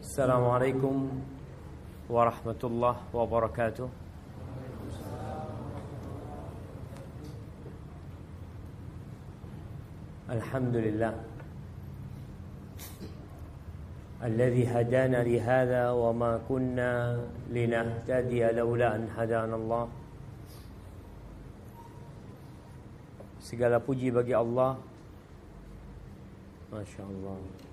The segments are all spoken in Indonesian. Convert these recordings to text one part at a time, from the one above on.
السلام عليكم ورحمة الله وبركاته الحمد لله الذي هدانا لهذا وما كنا لنهتدي لولا أن هدانا الله Segala puji bagi Allah Masya Allah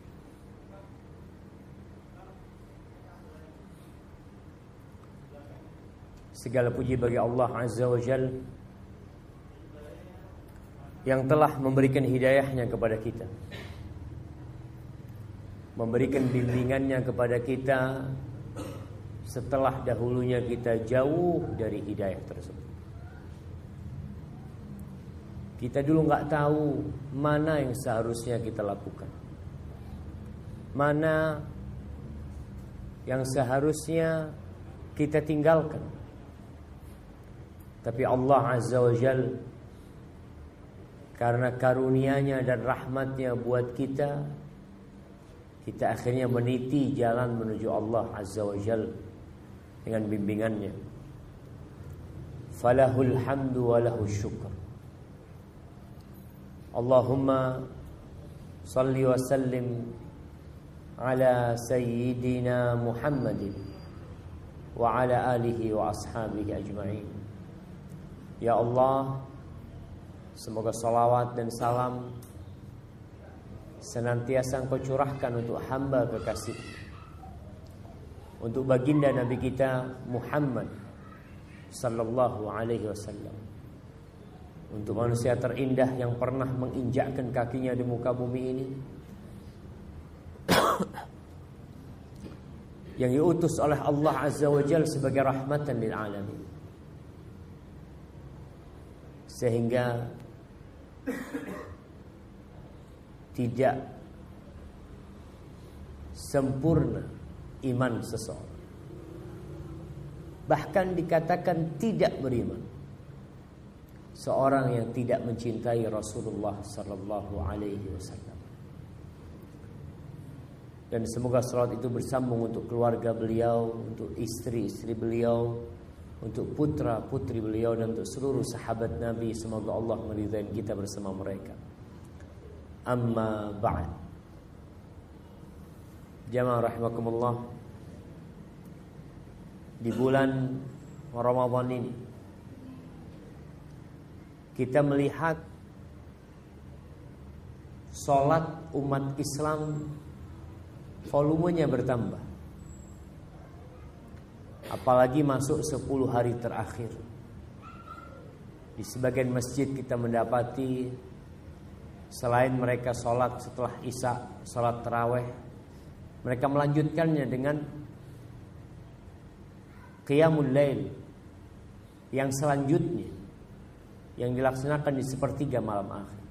Segala puji bagi Allah Azza wa Jal Yang telah memberikan hidayahnya kepada kita. Memberikan bimbingannya kepada kita Setelah dahulunya kita jauh dari hidayah tersebut. Kita dulu nggak tahu mana yang seharusnya kita lakukan. Mana yang seharusnya kita tinggalkan tapi Allah Azza wa Jal Karena karunianya dan rahmatnya buat kita Kita akhirnya meniti jalan menuju Allah Azza wa Jal Dengan bimbingannya Falahul hamdu wa lahu syukur Allahumma Salli wa sallim Ala Sayyidina Muhammadin Wa ala alihi wa ashabihi ajma'in Ya Allah Semoga salawat dan salam Senantiasa engkau curahkan untuk hamba kekasih. Untuk baginda Nabi kita Muhammad Sallallahu alaihi wasallam. Untuk manusia terindah yang pernah menginjakkan kakinya di muka bumi ini. Yang diutus oleh Allah Azza wa Jal sebagai rahmatan lil alamin sehingga tidak sempurna iman seseorang. Bahkan dikatakan tidak beriman seorang yang tidak mencintai Rasulullah sallallahu alaihi wasallam. Dan semoga salat itu bersambung untuk keluarga beliau, untuk istri-istri beliau, untuk putra putri beliau dan untuk seluruh sahabat Nabi semoga Allah meridai kita bersama mereka. Amma ba'd. Jamaah rahimakumullah. Di bulan Ramadan ini kita melihat salat umat Islam volumenya bertambah. Apalagi masuk 10 hari terakhir. Di sebagian masjid kita mendapati Selain mereka sholat setelah isya Sholat terawih Mereka melanjutkannya dengan Qiyamul Lail Yang selanjutnya Yang dilaksanakan di sepertiga malam akhir.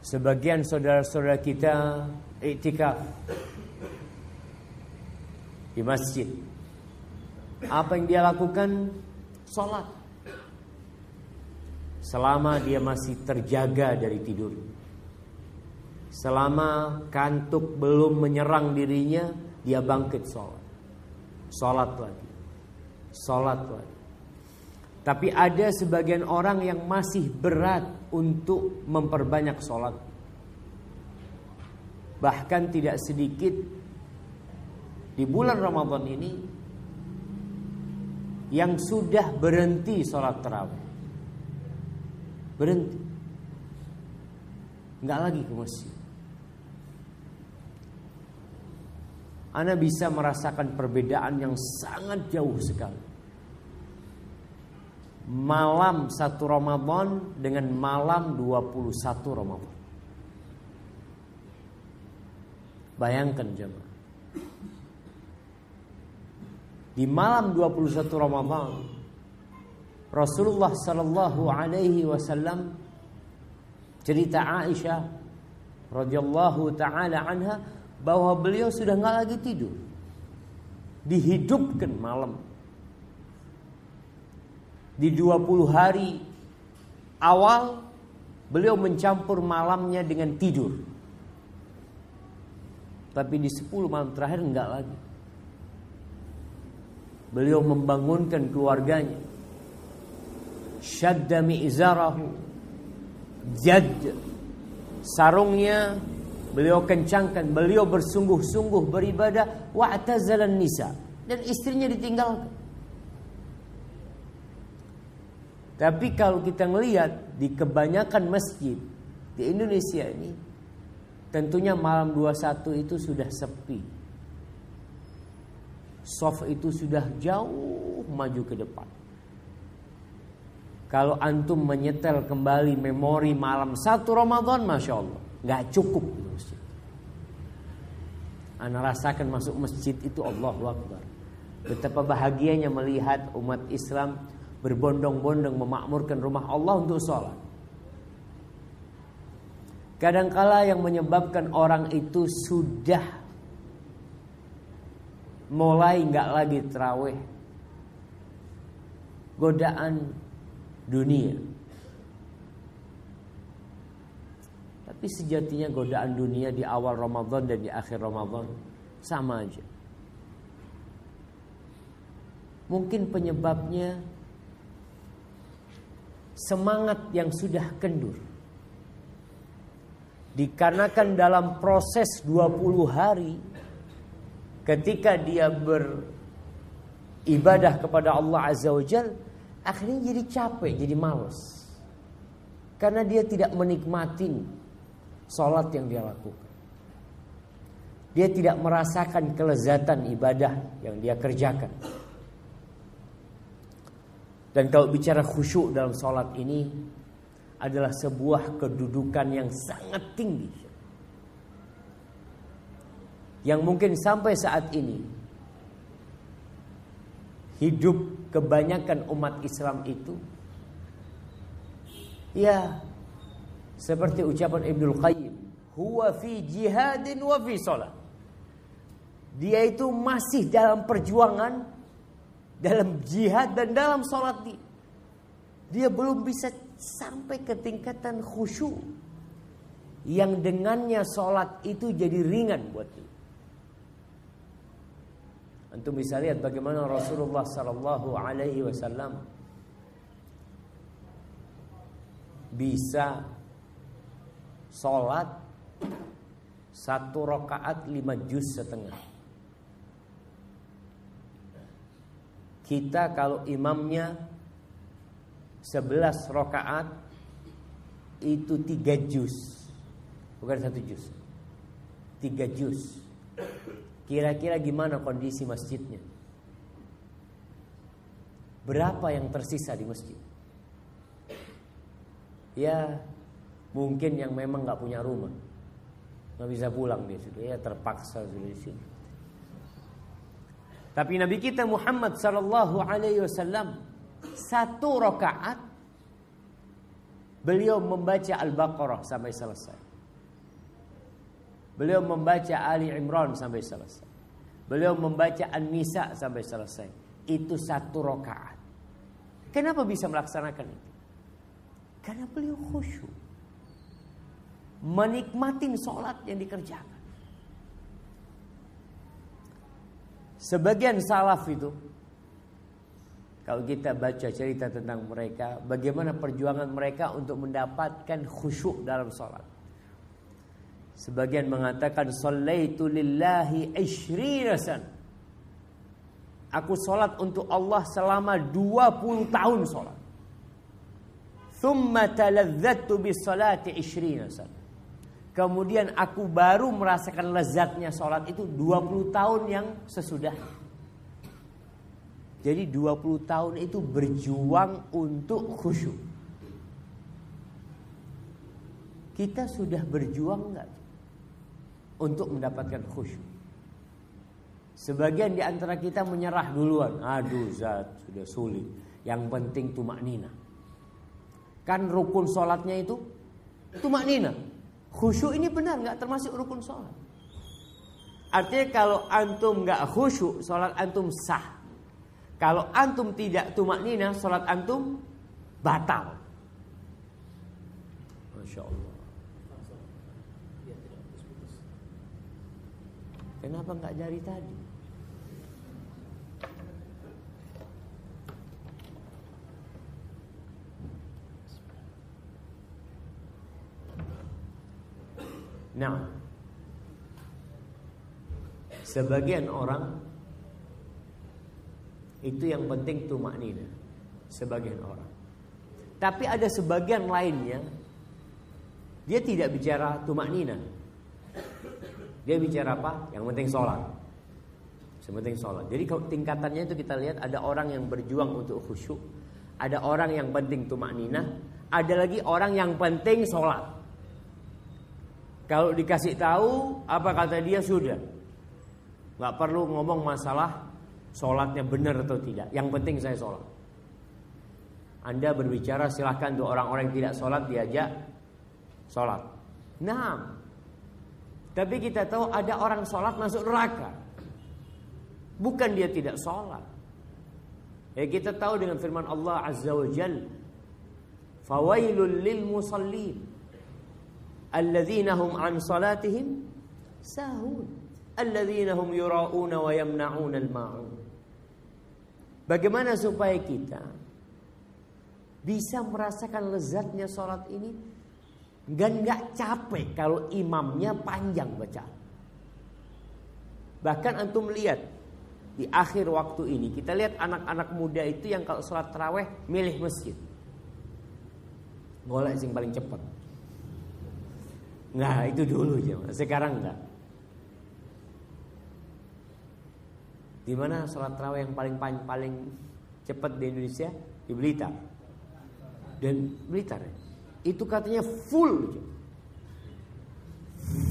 Sebagian saudara-saudara kita Iktikaf di masjid. Apa yang dia lakukan? Sholat. Selama dia masih terjaga dari tidur. Selama kantuk belum menyerang dirinya, dia bangkit sholat. Sholat lagi. Sholat lagi. Tapi ada sebagian orang yang masih berat untuk memperbanyak sholat. Bahkan tidak sedikit di bulan Ramadan ini yang sudah berhenti sholat terawih. Berhenti. Enggak lagi ke masjid. Anda bisa merasakan perbedaan yang sangat jauh sekali. Malam satu Ramadan dengan malam 21 Ramadan. Bayangkan jemaah. Di malam 21 Ramadan Rasulullah sallallahu alaihi wasallam cerita Aisyah radhiyallahu taala anha bahwa beliau sudah nggak lagi tidur. Dihidupkan malam. Di 20 hari awal beliau mencampur malamnya dengan tidur. Tapi di 10 malam terakhir enggak lagi. Beliau membangunkan keluarganya. Syadda mi'zarahu. Jad. Sarungnya beliau kencangkan. Beliau bersungguh-sungguh beribadah. Wa'tazalan nisa. Dan istrinya ditinggalkan. Tapi kalau kita melihat di kebanyakan masjid di Indonesia ini tentunya malam 21 itu sudah sepi. Soft itu sudah jauh maju ke depan. Kalau antum menyetel kembali memori malam satu Ramadan, masya Allah, nggak cukup. Anda rasakan masuk masjid itu Allah Akbar. Betapa bahagianya melihat umat Islam berbondong-bondong memakmurkan rumah Allah untuk sholat. Kadangkala yang menyebabkan orang itu sudah mulai nggak lagi terawih, godaan dunia. Tapi sejatinya godaan dunia di awal Ramadan dan di akhir Ramadan sama aja. Mungkin penyebabnya semangat yang sudah kendur. Dikarenakan dalam proses 20 hari ketika dia beribadah kepada Allah Azza wa Jal, akhirnya jadi capek, jadi males. Karena dia tidak menikmati sholat yang dia lakukan. Dia tidak merasakan kelezatan ibadah yang dia kerjakan. Dan kalau bicara khusyuk dalam sholat ini adalah sebuah kedudukan yang sangat tinggi. Yang mungkin sampai saat ini hidup kebanyakan umat Islam itu ya seperti ucapan Ibnul Qayyim, huwa fi jihadin wa fi sholat. Dia itu masih dalam perjuangan dalam jihad dan dalam sholat dia. Dia belum bisa sampai ke tingkatan khusyuk yang dengannya sholat itu jadi ringan buat dia. Antum bisa lihat bagaimana Rasulullah Sallallahu Alaihi Wasallam bisa sholat satu rakaat lima juz setengah. Kita kalau imamnya 11 rokaat itu tiga juz. Bukan satu juz. Tiga juz. Kira-kira gimana kondisi masjidnya? Berapa yang tersisa di masjid? Ya mungkin yang memang nggak punya rumah, nggak bisa pulang dia sudah ya terpaksa sudah di sini. Tapi Nabi kita Muhammad sallallahu alaihi wasallam satu rakaat beliau membaca Al-Baqarah sampai selesai. Beliau membaca Ali Imran sampai selesai. Beliau membaca An-Nisa sampai selesai. Itu satu rakaat. Kenapa bisa melaksanakan itu? Karena beliau khusyuk. Menikmatin sholat yang dikerjakan. Sebagian salaf itu kalau kita baca cerita tentang mereka, bagaimana perjuangan mereka untuk mendapatkan khusyuk dalam sholat. Sebagian mengatakan sallaitu lillahi san. Aku sholat untuk Allah selama 20 tahun sholat. Thumma taladzatu bis salati. Kemudian aku baru merasakan lezatnya sholat itu 20 tahun yang sesudah. Jadi 20 tahun itu berjuang untuk khusyuk. Kita sudah berjuang enggak? Untuk mendapatkan khusyuk. Sebagian di antara kita menyerah duluan. Aduh zat sudah sulit. Yang penting tumak nina. Kan rukun sholatnya itu tumak nina. Khusyuk ini benar nggak termasuk rukun sholat. Artinya kalau antum nggak khusyuk, sholat antum sah. Kalau antum tidak tumak nina, sholat antum batal. Masya Allah. Kenapa nggak dari tadi? Nah, sebagian orang itu yang penting tumak nina. Sebagian orang. Tapi ada sebagian lainnya dia tidak bicara tumak nina. Dia bicara apa? Yang penting sholat. Sepenting sholat. Jadi tingkatannya itu kita lihat ada orang yang berjuang untuk khusyuk, ada orang yang penting tumak nina, ada lagi orang yang penting sholat. Kalau dikasih tahu apa kata dia sudah. Gak perlu ngomong masalah sholatnya benar atau tidak. Yang penting saya sholat. Anda berbicara silahkan untuk orang-orang yang tidak sholat diajak sholat. Nah, tapi kita tahu ada orang sholat masuk neraka. Bukan dia tidak sholat. Ya kita tahu dengan firman Allah Azza wa Jal. Fawailul lil musallin alladzina hum an salatihim sahun alladzina hum yura'una wa yamna'una al-ma'un Bagaimana supaya kita bisa merasakan lezatnya sholat ini dan nggak capek kalau imamnya panjang baca. Bahkan antum lihat di akhir waktu ini kita lihat anak-anak muda itu yang kalau sholat terawih milih masjid. Golek sing paling cepat. Nah itu dulu ya, sekarang enggak. Di mana sholat terawih yang paling paling, paling cepat di Indonesia? Di Blitar. Dan Blitar ya. Itu katanya full.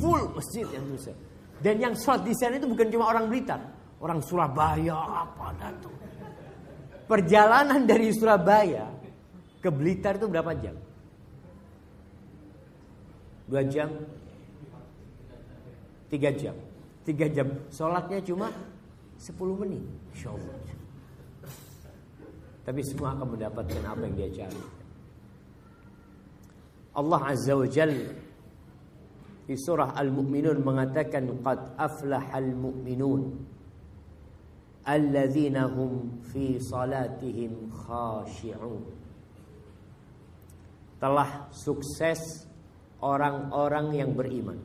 Full masjid yang Indonesia. Dan yang sholat di sana itu bukan cuma orang Blitar. Orang Surabaya apa tuh. Perjalanan dari Surabaya ke Blitar itu berapa jam? Dua jam? Tiga jam. Tiga jam. Sholatnya cuma sepuluh menit. Insya. Tapi semua akan mendapatkan apa yang dia cari. Allah Azza wa Jal di surah Al-Mu'minun mengatakan qad aflahal mu'minun alladzina hum fi salatihim khashi'un telah sukses orang-orang yang beriman.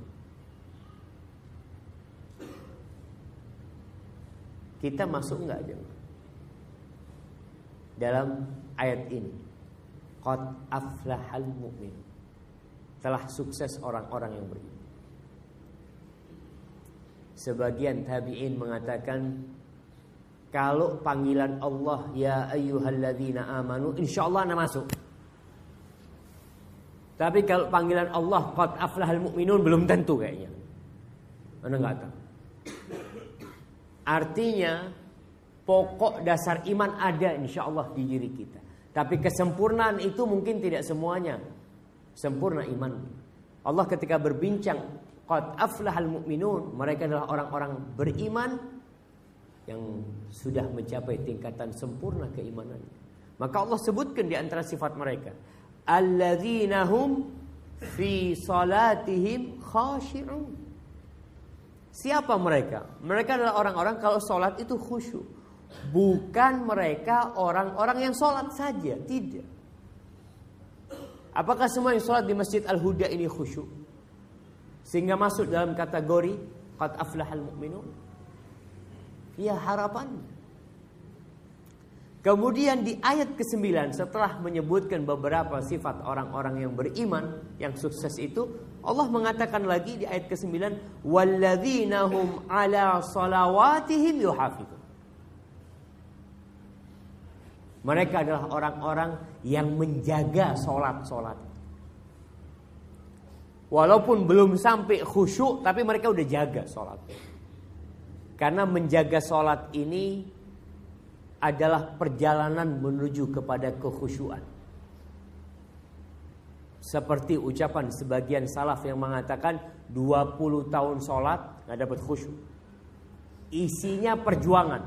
Kita masuk enggak aja dalam ayat ini? Qad aflahal mu'min. Telah sukses orang-orang yang beriman. Sebagian tabi'in mengatakan kalau panggilan Allah ya ayyuhalladzina amanu insyaallah anda masuk. Tapi kalau panggilan Allah qad aflahal mu'minun belum tentu kayaknya. Anda nggak tahu. Artinya pokok dasar iman ada insya Allah di diri kita. Tapi kesempurnaan itu mungkin tidak semuanya sempurna iman. Allah ketika berbincang qad aflahal mu'minun, mereka adalah orang-orang beriman yang sudah mencapai tingkatan sempurna keimanannya. Maka Allah sebutkan di antara sifat mereka alladzina hum fi salatihim khashi'un. Siapa mereka? Mereka adalah orang-orang kalau sholat itu khusyuk. Bukan mereka orang-orang yang sholat saja, tidak. Apakah semua yang sholat di Masjid Al-Huda ini khusyuk? Sehingga masuk dalam kategori Qad aflahal mu'minun. Ya harapan. Kemudian di ayat ke-9 setelah menyebutkan beberapa sifat orang-orang yang beriman yang sukses itu Allah mengatakan lagi di ayat ke-9 walladzina hum ala salawatihim yuhafizun. Mereka adalah orang-orang yang menjaga solat-solat. Walaupun belum sampai khusyuk tapi mereka udah jaga solat. Karena menjaga solat ini adalah perjalanan menuju kepada kekhusyuan. Seperti ucapan sebagian salaf yang mengatakan 20 tahun sholat nggak dapat khusyuk. Isinya perjuangan.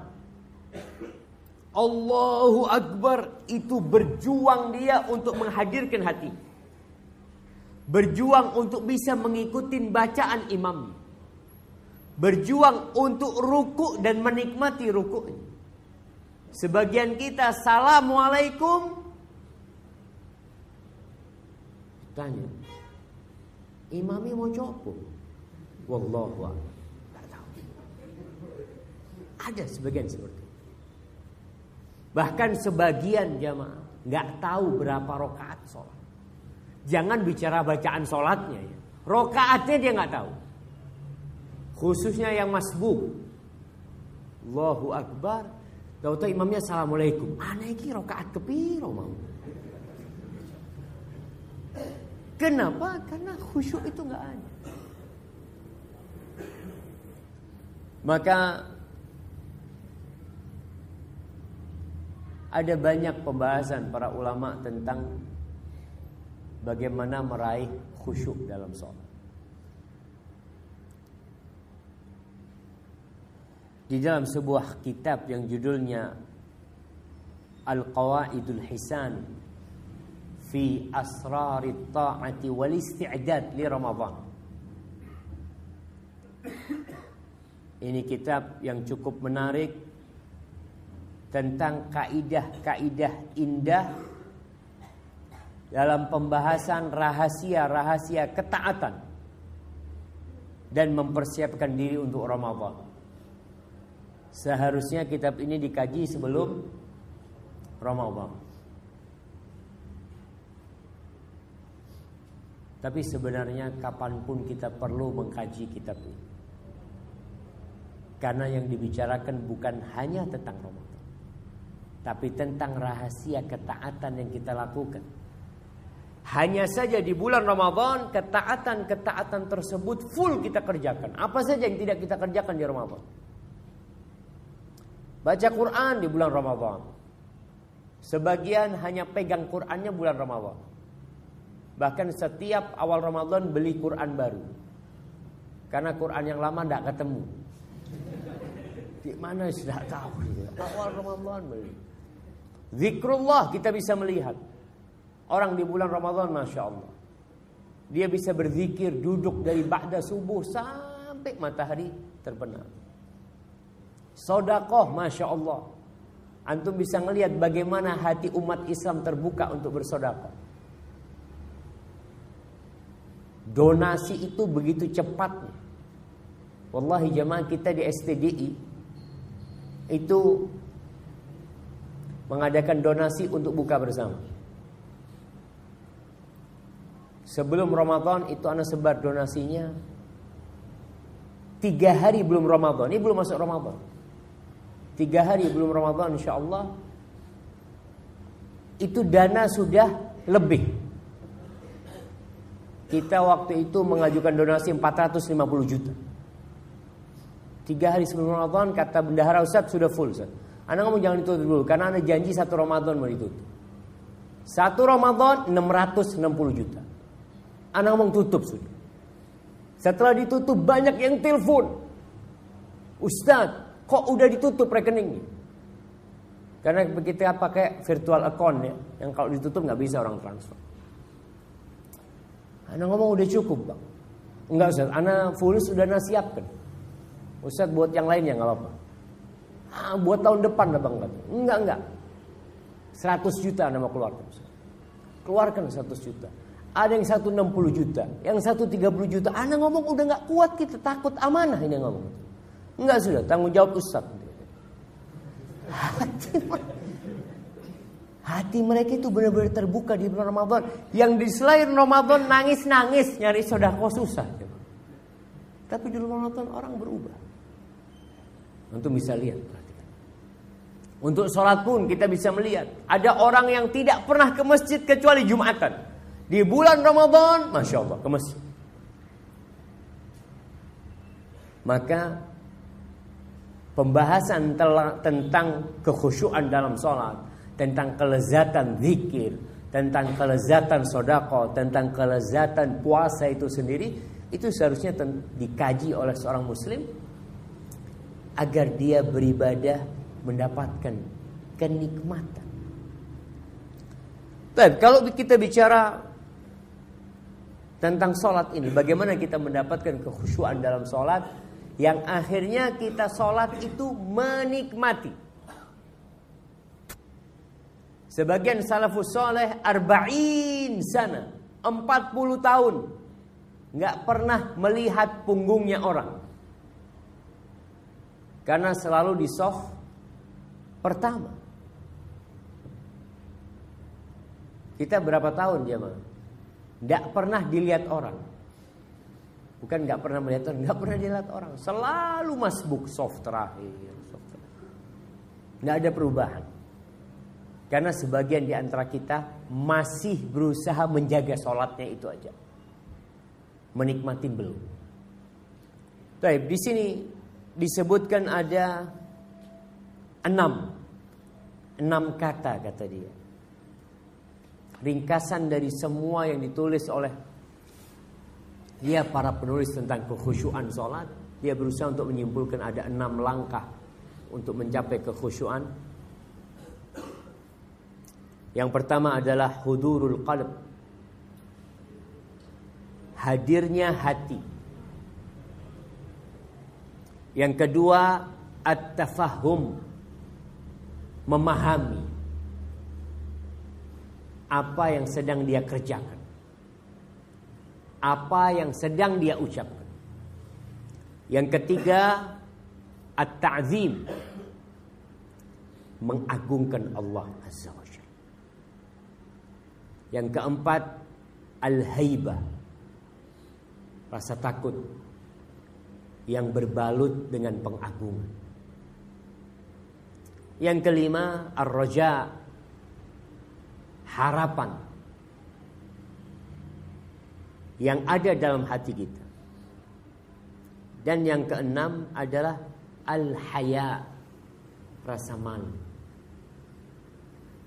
Allahu Akbar itu berjuang dia untuk menghadirkan hati. Berjuang untuk bisa mengikuti bacaan imam. berjuang untuk ruku dan menikmati ruku. Sebagian kita assalamualaikum tanya imamnya mau coba wallahu a'lam ada sebagian seperti. Bahkan sebagian jamaah nggak tahu berapa rokaat sholat. Jangan bicara bacaan sholatnya ya. Rokaatnya dia nggak tahu. Khususnya yang masbuk. Allahu Akbar. Tahu-tahu imamnya Assalamualaikum. Aneh ki rokaat kepiro mau. Kenapa? Karena khusyuk itu nggak ada. Maka ada banyak pembahasan para ulama tentang bagaimana meraih khusyuk dalam sholat. Di dalam sebuah kitab yang judulnya Al-Qawaidul Hisan fi asrari ta'ati wal isti'dad li Ramadan. Ini kitab yang cukup menarik tentang kaidah-kaidah indah dalam pembahasan rahasia-rahasia ketaatan dan mempersiapkan diri untuk Ramadan. Seharusnya kitab ini dikaji sebelum Ramadan. Tapi sebenarnya kapan pun kita perlu mengkaji kitab ini. Karena yang dibicarakan bukan hanya tentang Ramadan. Tapi tentang rahasia ketaatan yang kita lakukan. Hanya saja di bulan Ramadan ketaatan-ketaatan tersebut full kita kerjakan. Apa saja yang tidak kita kerjakan di Ramadan? Baca Quran di bulan Ramadan. Sebagian hanya pegang Qurannya bulan Ramadan. Bahkan setiap awal Ramadan beli Quran baru. Karena Quran yang lama tidak ketemu. Di mana sudah tahu. Awal Ramadan beli. Zikrullah kita bisa melihat. Orang di bulan Ramadan Masya Allah. Dia bisa berzikir duduk dari ba'da subuh sampai matahari terbenam. Sodakoh Masya Allah Antum bisa melihat bagaimana hati umat Islam terbuka untuk bersodakoh Donasi itu begitu cepat Wallahi jemaah kita di STDI Itu Mengadakan donasi untuk buka bersama. Sebelum Ramadan itu anak sebar donasinya. Tiga hari belum Ramadan. Ini belum masuk Ramadan. Tiga hari belum Ramadan insya Allah Itu dana sudah lebih. Kita waktu itu mengajukan donasi 450 juta. Tiga hari sebelum Ramadan kata bendahara Ustaz sudah full Ustaz Anda ngomong jangan ditutup dulu Karena Anda janji satu Ramadan mau ditutup Satu Ramadan 660 juta Anda ngomong tutup sudah Setelah ditutup banyak yang telepon Ustaz Kok udah ditutup rekeningnya? Karena kita pakai virtual account ya, yang kalau ditutup nggak bisa orang transfer. Anda ngomong udah cukup bang. Enggak Ustaz, Anda full sudah nasiapkan. Ustaz buat yang lainnya nggak apa-apa. Ah, buat tahun depan lah bang. Enggak, enggak. 100 juta Anda mau keluarkan. Keluarkan 100 juta. Ada yang 160 juta, yang 130 juta. Anda ngomong udah nggak kuat kita takut amanah ini ngomong. Enggak sudah, tanggung jawab Ustaz. Hati, hati mereka itu benar-benar terbuka di bulan Ramadan. Yang di selain Ramadan nangis-nangis nyari sodako susah. Tapi di bulan Ramadan orang berubah. Untuk bisa lihat. Untuk sholat pun kita bisa melihat. Ada orang yang tidak pernah ke masjid kecuali Jumatan. Di bulan Ramadan, Masya Allah, ke masjid. Maka pembahasan tentang kekhusyuan dalam sholat, tentang kelezatan zikir, tentang kelezatan sodako, tentang kelezatan puasa itu sendiri, itu seharusnya dikaji oleh seorang muslim agar dia beribadah mendapatkan kenikmatan. Dan kalau kita bicara tentang sholat ini, bagaimana kita mendapatkan kekhusyuan dalam sholat? Yang akhirnya kita sholat itu menikmati. Sebagian salafus soleh arba'in sana. 40 tahun. Nggak pernah melihat punggungnya orang. Karena selalu di soft pertama. Kita berapa tahun jemaah? Nggak pernah dilihat orang. Bukan nggak pernah melihat orang, nggak pernah dilihat orang. Selalu masbuk soft terakhir. Soft ada perubahan. Karena sebagian di antara kita masih berusaha menjaga sholatnya itu aja. Menikmati belum. Baik, di sini disebutkan ada enam. Enam kata kata dia. Ringkasan dari semua yang ditulis oleh dia para penulis tentang kekhusyuan sholat. Dia berusaha untuk menyimpulkan ada enam langkah untuk mencapai kekhusyuan yang pertama adalah hudurul qalb. Hadirnya hati. Yang kedua at-tafahum. Memahami apa yang sedang dia kerjakan. Apa yang sedang dia ucapkan. Yang ketiga at-ta'zim. Mengagungkan Allah Azza wa yang keempat, al-haibah. Rasa takut yang berbalut dengan pengagungan. Yang kelima, ar-raja. Harapan yang ada dalam hati kita. Dan yang keenam adalah al-haya, rasa malu.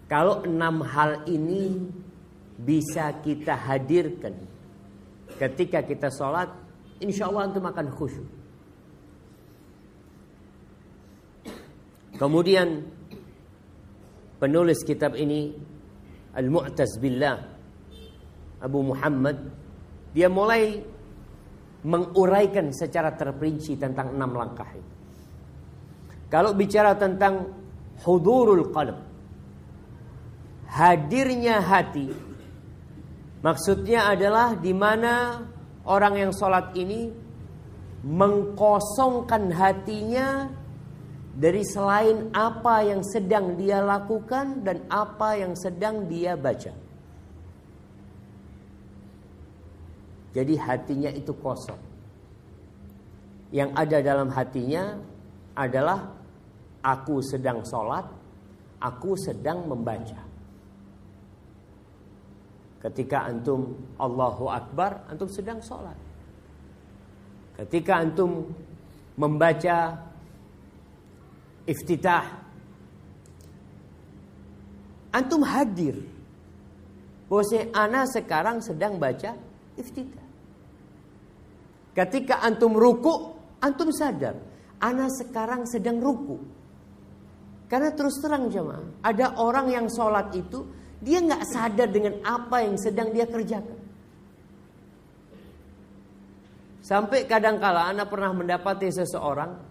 Kalau enam hal ini bisa kita hadirkan ketika kita sholat, insya Allah antum akan khusyuk. Kemudian penulis kitab ini Al-Mu'taz Billah Abu Muhammad dia mulai menguraikan secara terperinci tentang enam langkah itu. Kalau bicara tentang hudurul qalb hadirnya hati Maksudnya adalah di mana orang yang sholat ini mengkosongkan hatinya dari selain apa yang sedang dia lakukan dan apa yang sedang dia baca. Jadi hatinya itu kosong. Yang ada dalam hatinya adalah aku sedang sholat, aku sedang membaca. Ketika antum Allahu Akbar, antum sedang sholat. Ketika antum membaca iftitah, antum hadir. Bahwasanya ana sekarang sedang baca iftitah. Ketika antum ruku, antum sadar, ana sekarang sedang ruku. Karena terus terang jemaah, ada orang yang sholat itu dia nggak sadar dengan apa yang sedang dia kerjakan. Sampai kadang-kala anak pernah mendapati seseorang,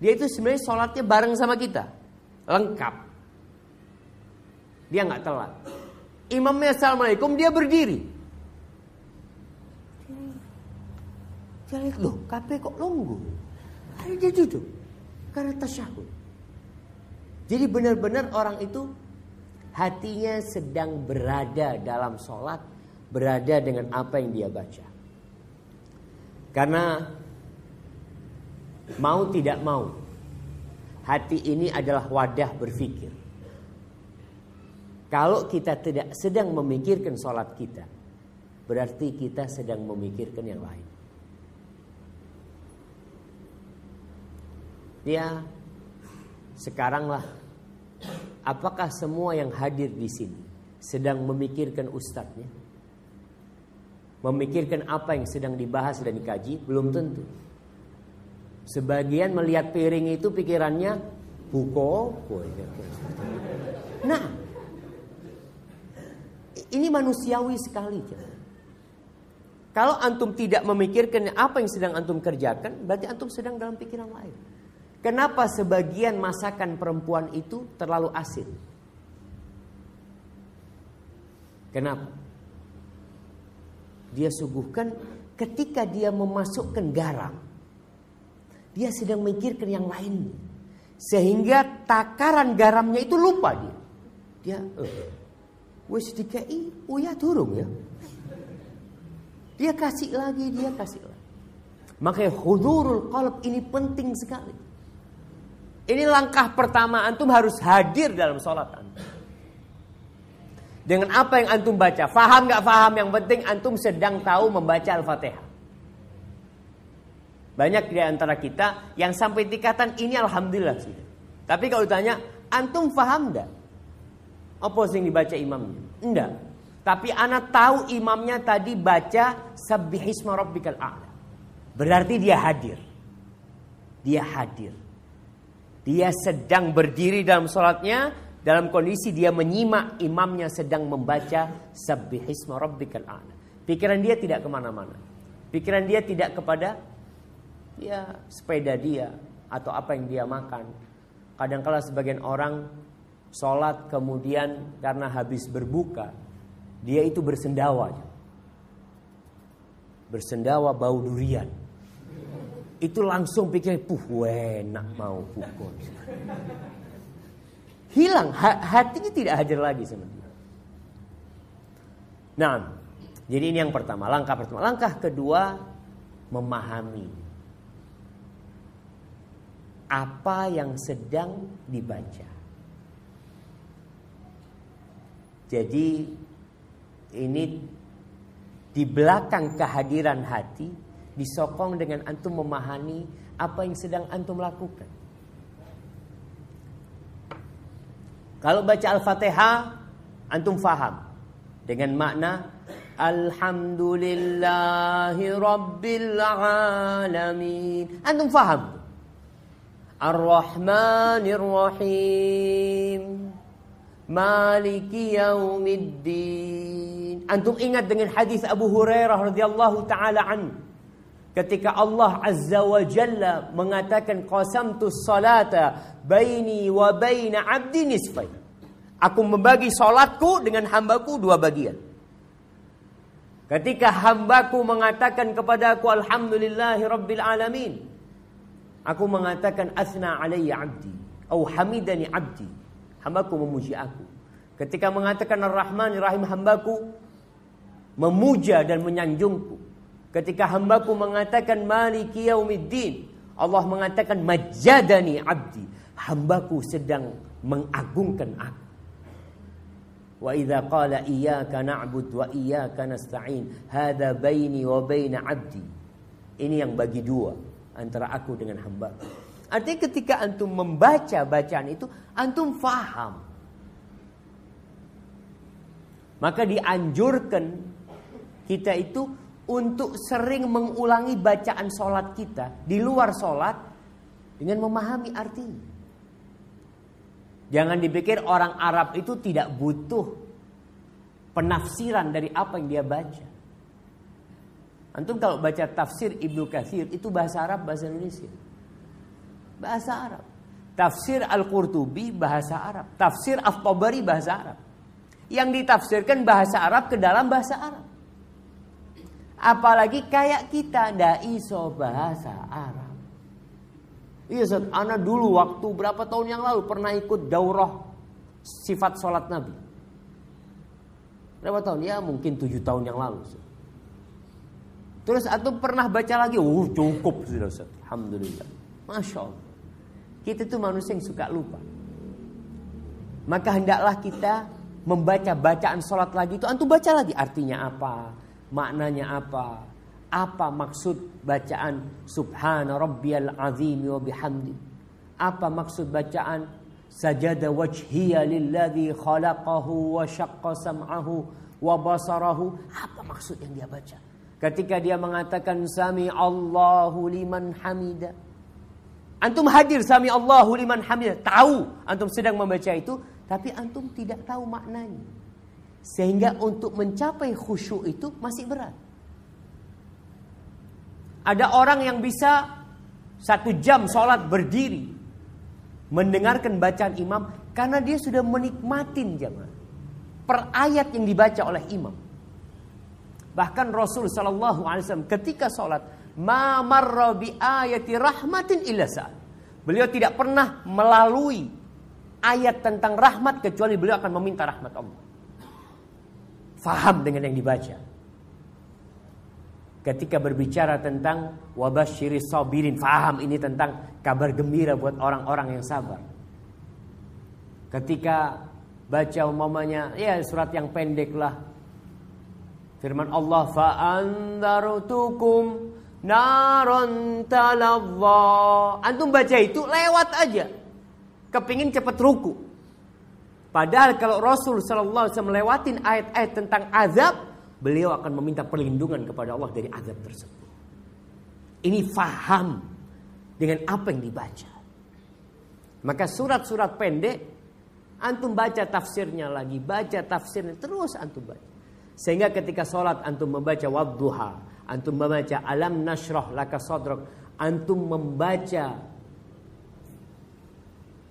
dia itu sebenarnya sholatnya bareng sama kita, lengkap. Dia nggak telat. Imamnya assalamualaikum, dia berdiri. Dia lihat loh, KP kok longgo. Dia duduk karena tasyahud. Jadi benar-benar orang itu hatinya sedang berada dalam sholat, berada dengan apa yang dia baca. Karena mau tidak mau, hati ini adalah wadah berpikir. Kalau kita tidak sedang memikirkan sholat kita, berarti kita sedang memikirkan yang lain. Ya, sekaranglah Apakah semua yang hadir di sini sedang memikirkan ustadznya? Memikirkan apa yang sedang dibahas dan dikaji? Belum tentu. Sebagian melihat piring itu pikirannya buko. Nah, ini manusiawi sekali. Kalau antum tidak memikirkan apa yang sedang antum kerjakan, berarti antum sedang dalam pikiran lain. Kenapa sebagian masakan perempuan itu terlalu asin? Kenapa? Dia suguhkan ketika dia memasukkan garam. Dia sedang memikirkan yang lain. Sehingga takaran garamnya itu lupa dia. Dia, eh, wes dikai, uya turun ya. Dia kasih lagi, dia kasih lagi. Makanya hudurul qalb ini penting sekali. Ini langkah pertama antum harus hadir dalam sholat antum. Dengan apa yang antum baca, faham gak faham, yang penting antum sedang tahu membaca Al-Fatihah. Banyak di antara kita yang sampai tingkatan ini Alhamdulillah sudah. Tapi kalau ditanya, antum faham gak? Apa yang dibaca imamnya? Enggak. Tapi anak tahu imamnya tadi baca Sabbihisma rabbikal a'la. Berarti dia hadir. Dia hadir. Dia sedang berdiri dalam sholatnya dalam kondisi dia menyimak imamnya sedang membaca Sabbihisma rabbikal a'la. Pikiran dia tidak ke mana-mana. Pikiran dia tidak kepada ya sepeda dia atau apa yang dia makan. Kadang-kala sebagian orang sholat kemudian karena habis berbuka dia itu bersendawa. Bersendawa bau durian. Itu langsung pikir, puh enak mau pukul. Hilang, hatinya tidak hadir lagi dia. Nah, jadi ini yang pertama, langkah pertama. Langkah kedua, memahami apa yang sedang dibaca. Jadi ini di belakang kehadiran hati disokong dengan antum memahami apa yang sedang antum lakukan. Kalau baca Al-Fatihah antum faham dengan makna Alhamdulillahi Alamin. Antum faham? Ar-Rahmanir Rahim. Maliki yaumiddin. Antum ingat dengan hadis Abu Hurairah radhiyallahu taala an ketika Allah Azza wa Jalla mengatakan qasamtu salata baini wa baina 'abdi nisfain. Aku membagi salatku dengan hambaku dua bagian. Ketika hambaku mengatakan kepada aku alhamdulillahi rabbil alamin. Aku mengatakan asna alayya 'abdi atau hamidani 'abdi. Hambaku memuji aku. Ketika mengatakan Ar-Rahman Rahim hambaku memuja dan menyanjungku. Ketika hambaku mengatakan Maliki Yaumiddin, Allah mengatakan majadani abdi. Hambaku sedang mengagungkan aku. Wa idza qala iyyaka na'bud wa iyyaka nasta'in, hadza baini wa baina 'abdi. Ini yang bagi dua antara aku dengan hambaku. Artinya ketika antum membaca bacaan itu, antum faham. Maka dianjurkan kita itu untuk sering mengulangi bacaan sholat kita di luar sholat dengan memahami artinya. Jangan dipikir orang Arab itu tidak butuh penafsiran dari apa yang dia baca. Antum kalau baca tafsir Ibnu Katsir itu bahasa Arab, bahasa Indonesia bahasa Arab. Tafsir Al-Qurtubi bahasa Arab. Tafsir Al-Tabari bahasa Arab. Yang ditafsirkan bahasa Arab ke dalam bahasa Arab. Apalagi kayak kita ndak iso bahasa Arab. Iya Ustaz, Ana dulu waktu berapa tahun yang lalu pernah ikut daurah sifat sholat Nabi. Berapa tahun? Ya mungkin tujuh tahun yang lalu. Ustaz. Terus atau pernah baca lagi? Oh cukup sudah Ustaz. Alhamdulillah. Masya Allah. Kita itu manusia yang suka lupa. Maka hendaklah kita membaca bacaan sholat lagi itu. Antum baca lagi artinya apa, maknanya apa, apa maksud bacaan Subhana Rabbiyal Azim wa bihamdi. Apa maksud bacaan sajada wajhiya lilladzi khalaqahu wa syaqqa sam'ahu wa basarahu. Apa maksud yang dia baca? Ketika dia mengatakan sami Allahu liman hamidah Antum hadir sami Allahu liman hamid. Tahu antum sedang membaca itu, tapi antum tidak tahu maknanya. Sehingga untuk mencapai khusyuk itu masih berat. Ada orang yang bisa satu jam sholat berdiri mendengarkan bacaan imam karena dia sudah menikmatin jamaah per ayat yang dibaca oleh imam. Bahkan Rasul Shallallahu Alaihi Wasallam ketika sholat, ma marra bi ayati rahmatin illa saat. Beliau tidak pernah melalui ayat tentang rahmat kecuali beliau akan meminta rahmat Allah. Faham dengan yang dibaca. Ketika berbicara tentang wabashiri sabirin, faham ini tentang kabar gembira buat orang-orang yang sabar. Ketika baca umpamanya ya surat yang pendek lah firman Allah fa andarutukum naron antum baca itu lewat aja. Kepingin cepet ruku. Padahal kalau Rasul sallallahu alaihi wasallam ayat-ayat tentang azab beliau akan meminta perlindungan kepada Allah dari azab tersebut. Ini faham dengan apa yang dibaca. Maka surat-surat pendek Antum baca tafsirnya lagi, baca tafsirnya terus antum baca. Sehingga ketika sholat antum membaca wadduha, antum membaca alam nasroh laka sodrok, antum membaca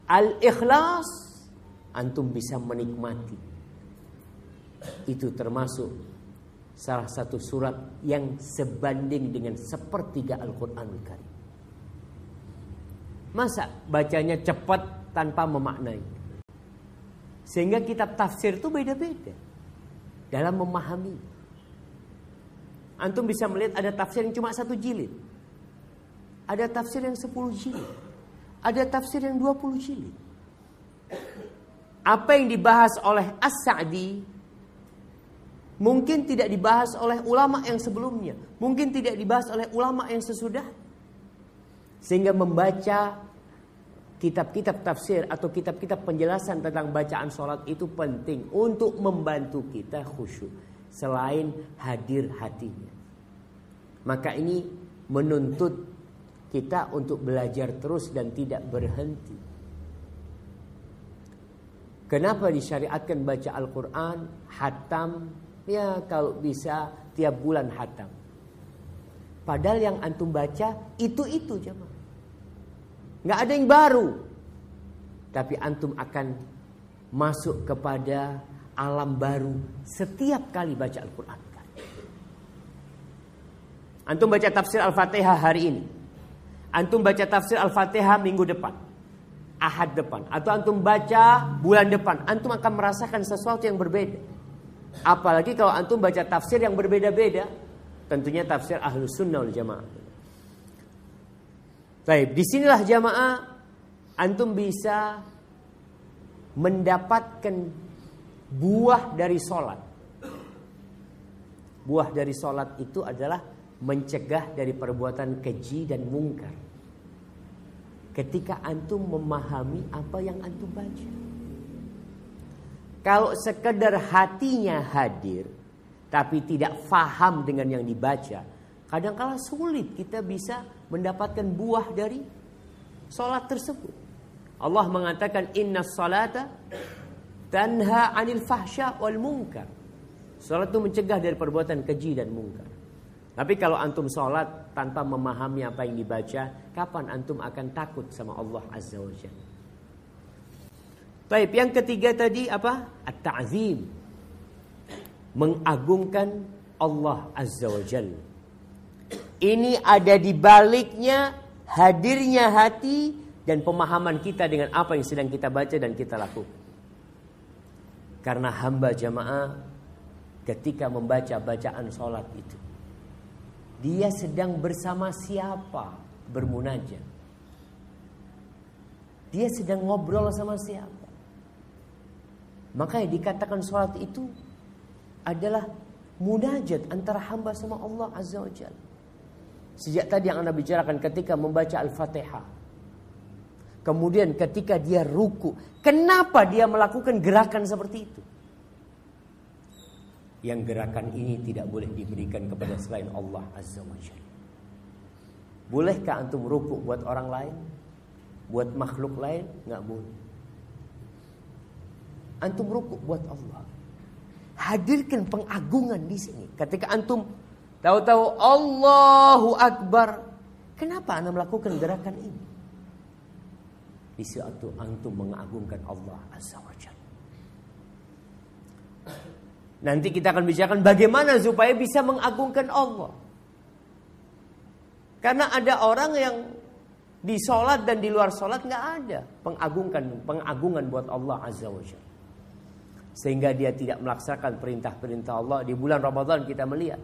al-ikhlas, antum bisa menikmati. Itu termasuk salah satu surat yang sebanding dengan sepertiga Al-Quranul Karim. Masa bacanya cepat tanpa memaknai? Sehingga kitab tafsir itu beda-beda dalam memahami. Antum bisa melihat ada tafsir yang cuma satu jilid. Ada tafsir yang sepuluh jilid. Ada tafsir yang dua puluh jilid. Apa yang dibahas oleh As-Sa'di mungkin tidak dibahas oleh ulama yang sebelumnya, mungkin tidak dibahas oleh ulama yang sesudah. Sehingga membaca kitab-kitab tafsir atau kitab-kitab penjelasan tentang bacaan sholat itu penting untuk membantu kita khusyuk selain hadir hatinya. Maka ini menuntut kita untuk belajar terus dan tidak berhenti. Kenapa disyariatkan baca Al-Quran, hatam, ya kalau bisa tiap bulan hatam. Padahal yang antum baca itu-itu jemaah nggak ada yang baru. Tapi antum akan masuk kepada alam baru setiap kali baca Al-Quran. Antum baca tafsir Al-Fatihah hari ini. Antum baca tafsir Al-Fatihah minggu depan. Ahad depan. Atau antum baca bulan depan. Antum akan merasakan sesuatu yang berbeda. Apalagi kalau antum baca tafsir yang berbeda-beda. Tentunya tafsir Ahlus Sunnah wal Jamaah. Baik, di sinilah jamaah antum bisa mendapatkan buah dari sholat. Buah dari sholat itu adalah mencegah dari perbuatan keji dan mungkar. Ketika antum memahami apa yang antum baca. Kalau sekedar hatinya hadir, tapi tidak faham dengan yang dibaca, kadang-kala sulit kita bisa mendapatkan buah dari solat tersebut. Allah mengatakan inna salata tanha anil fahsya wal munkar. Salat itu mencegah dari perbuatan keji dan mungkar. Tapi kalau antum salat tanpa memahami apa yang dibaca, kapan antum akan takut sama Allah Azza wa Jalla? Baik, yang ketiga tadi apa? At-ta'zim. Mengagungkan Allah Azza wa Jalla. Ini ada di baliknya hadirnya hati dan pemahaman kita dengan apa yang sedang kita baca dan kita lakukan. Karena hamba jamaah ketika membaca bacaan sholat itu. Dia sedang bersama siapa bermunajat. Dia sedang ngobrol sama siapa. Makanya dikatakan sholat itu adalah munajat antara hamba sama Allah Azza wa Jalla. Sejak tadi yang Anda bicarakan ketika membaca Al-Fatihah. Kemudian ketika dia ruku. Kenapa dia melakukan gerakan seperti itu? Yang gerakan ini tidak boleh diberikan kepada selain Allah Azza wa Jalla. Bolehkah antum ruku buat orang lain? Buat makhluk lain? Nggak boleh. Antum ruku buat Allah. Hadirkan pengagungan di sini. Ketika antum Tahu-tahu Allahu Akbar. Kenapa Anda melakukan gerakan ini? Di saat antum mengagungkan Allah Azza wa Jalla. Nanti kita akan bicarakan bagaimana supaya bisa mengagungkan Allah. Karena ada orang yang di sholat dan di luar sholat nggak ada pengagungkan pengagungan buat Allah Azza wa Jalla. Sehingga dia tidak melaksanakan perintah-perintah Allah di bulan Ramadan kita melihat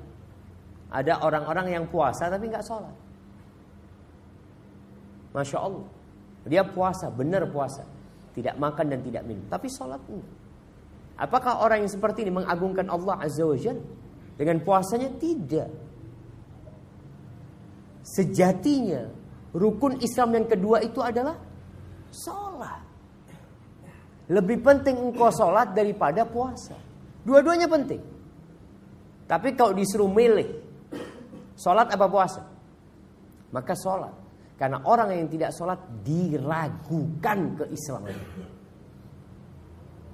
ada orang-orang yang puasa tapi nggak sholat. Masya Allah. Dia puasa, benar puasa. Tidak makan dan tidak minum. Tapi sholat enggak. Apakah orang yang seperti ini mengagungkan Allah Azza wa Jalla? Dengan puasanya? Tidak. Sejatinya rukun Islam yang kedua itu adalah sholat. Lebih penting engkau sholat daripada puasa. Dua-duanya penting. Tapi kalau disuruh milih, sholat apa puasa? Maka sholat. Karena orang yang tidak sholat diragukan keislamannya.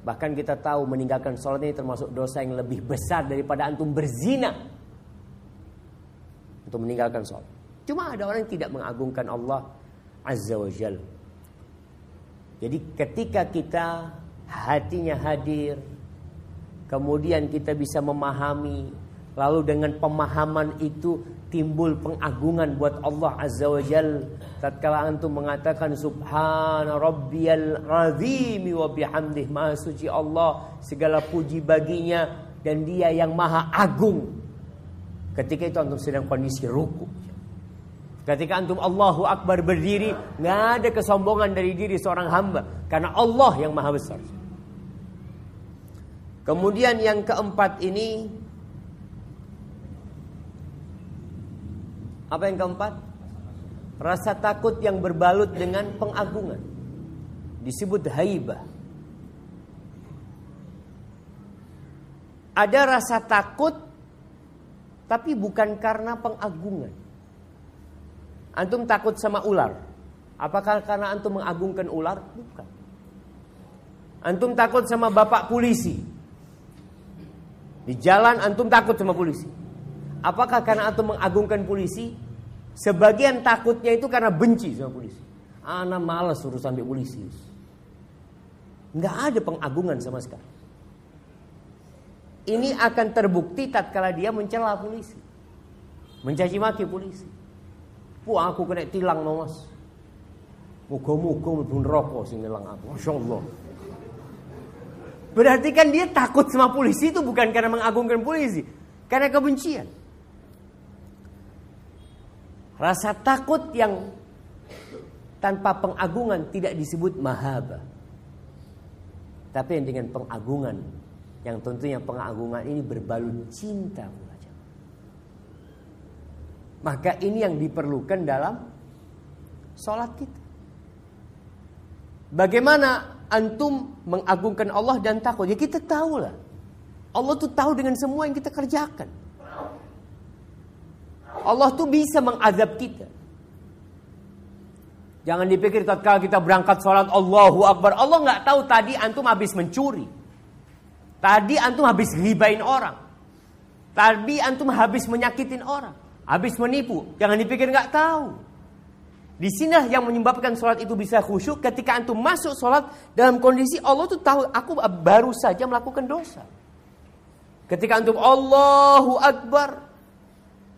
Bahkan kita tahu meninggalkan sholat ini termasuk dosa yang lebih besar daripada antum berzina. Untuk meninggalkan sholat. Cuma ada orang yang tidak mengagungkan Allah Azza wa Jal. Jadi ketika kita hatinya hadir, kemudian kita bisa memahami, lalu dengan pemahaman itu timbul pengagungan buat Allah Azza wa Jal. Tatkala antum mengatakan subhana rabbiyal azim wa bihamdih maha suci Allah, segala puji baginya dan dia yang maha agung. Ketika itu antum sedang kondisi ruku. Ketika antum Allahu Akbar berdiri, nggak ada kesombongan dari diri seorang hamba, karena Allah yang maha besar. Kemudian yang keempat ini, apa yang keempat? Rasa takut yang berbalut dengan pengagungan, disebut haibah. Ada rasa takut, tapi bukan karena pengagungan. Antum takut sama ular. Apakah karena antum mengagungkan ular? Bukan. Antum takut sama bapak polisi. Di jalan antum takut sama polisi. Apakah karena antum mengagungkan polisi? Sebagian takutnya itu karena benci sama polisi. Ana malas urusan di polisi. Nggak ada pengagungan sama sekali. Ini akan terbukti tatkala dia mencela polisi. Mencaci maki polisi. Wah aku kena tilang no mas. Muga-muga mlebu rokok sing nilang aku. Masya Allah. Berarti kan dia takut sama polisi itu bukan karena mengagungkan polisi, karena kebencian. Rasa takut yang tanpa pengagungan tidak disebut mahaba. Tapi yang dengan pengagungan, yang tentunya pengagungan ini berbalut cinta maka ini yang diperlukan dalam sholat kita. Bagaimana antum mengagungkan Allah dan takut? Ya kita tahu lah. Allah tuh tahu dengan semua yang kita kerjakan. Allah tuh bisa mengazab kita. Jangan dipikir tatkala kita berangkat sholat Allahu Akbar. Allah nggak tahu tadi antum habis mencuri. Tadi antum habis ribain orang. Tadi antum habis menyakitin orang. Habis menipu, jangan dipikir nggak tahu. Di sini yang menyebabkan sholat itu bisa khusyuk ketika antum masuk sholat dalam kondisi Allah tuh tahu aku baru saja melakukan dosa. Ketika antum Allahu Akbar,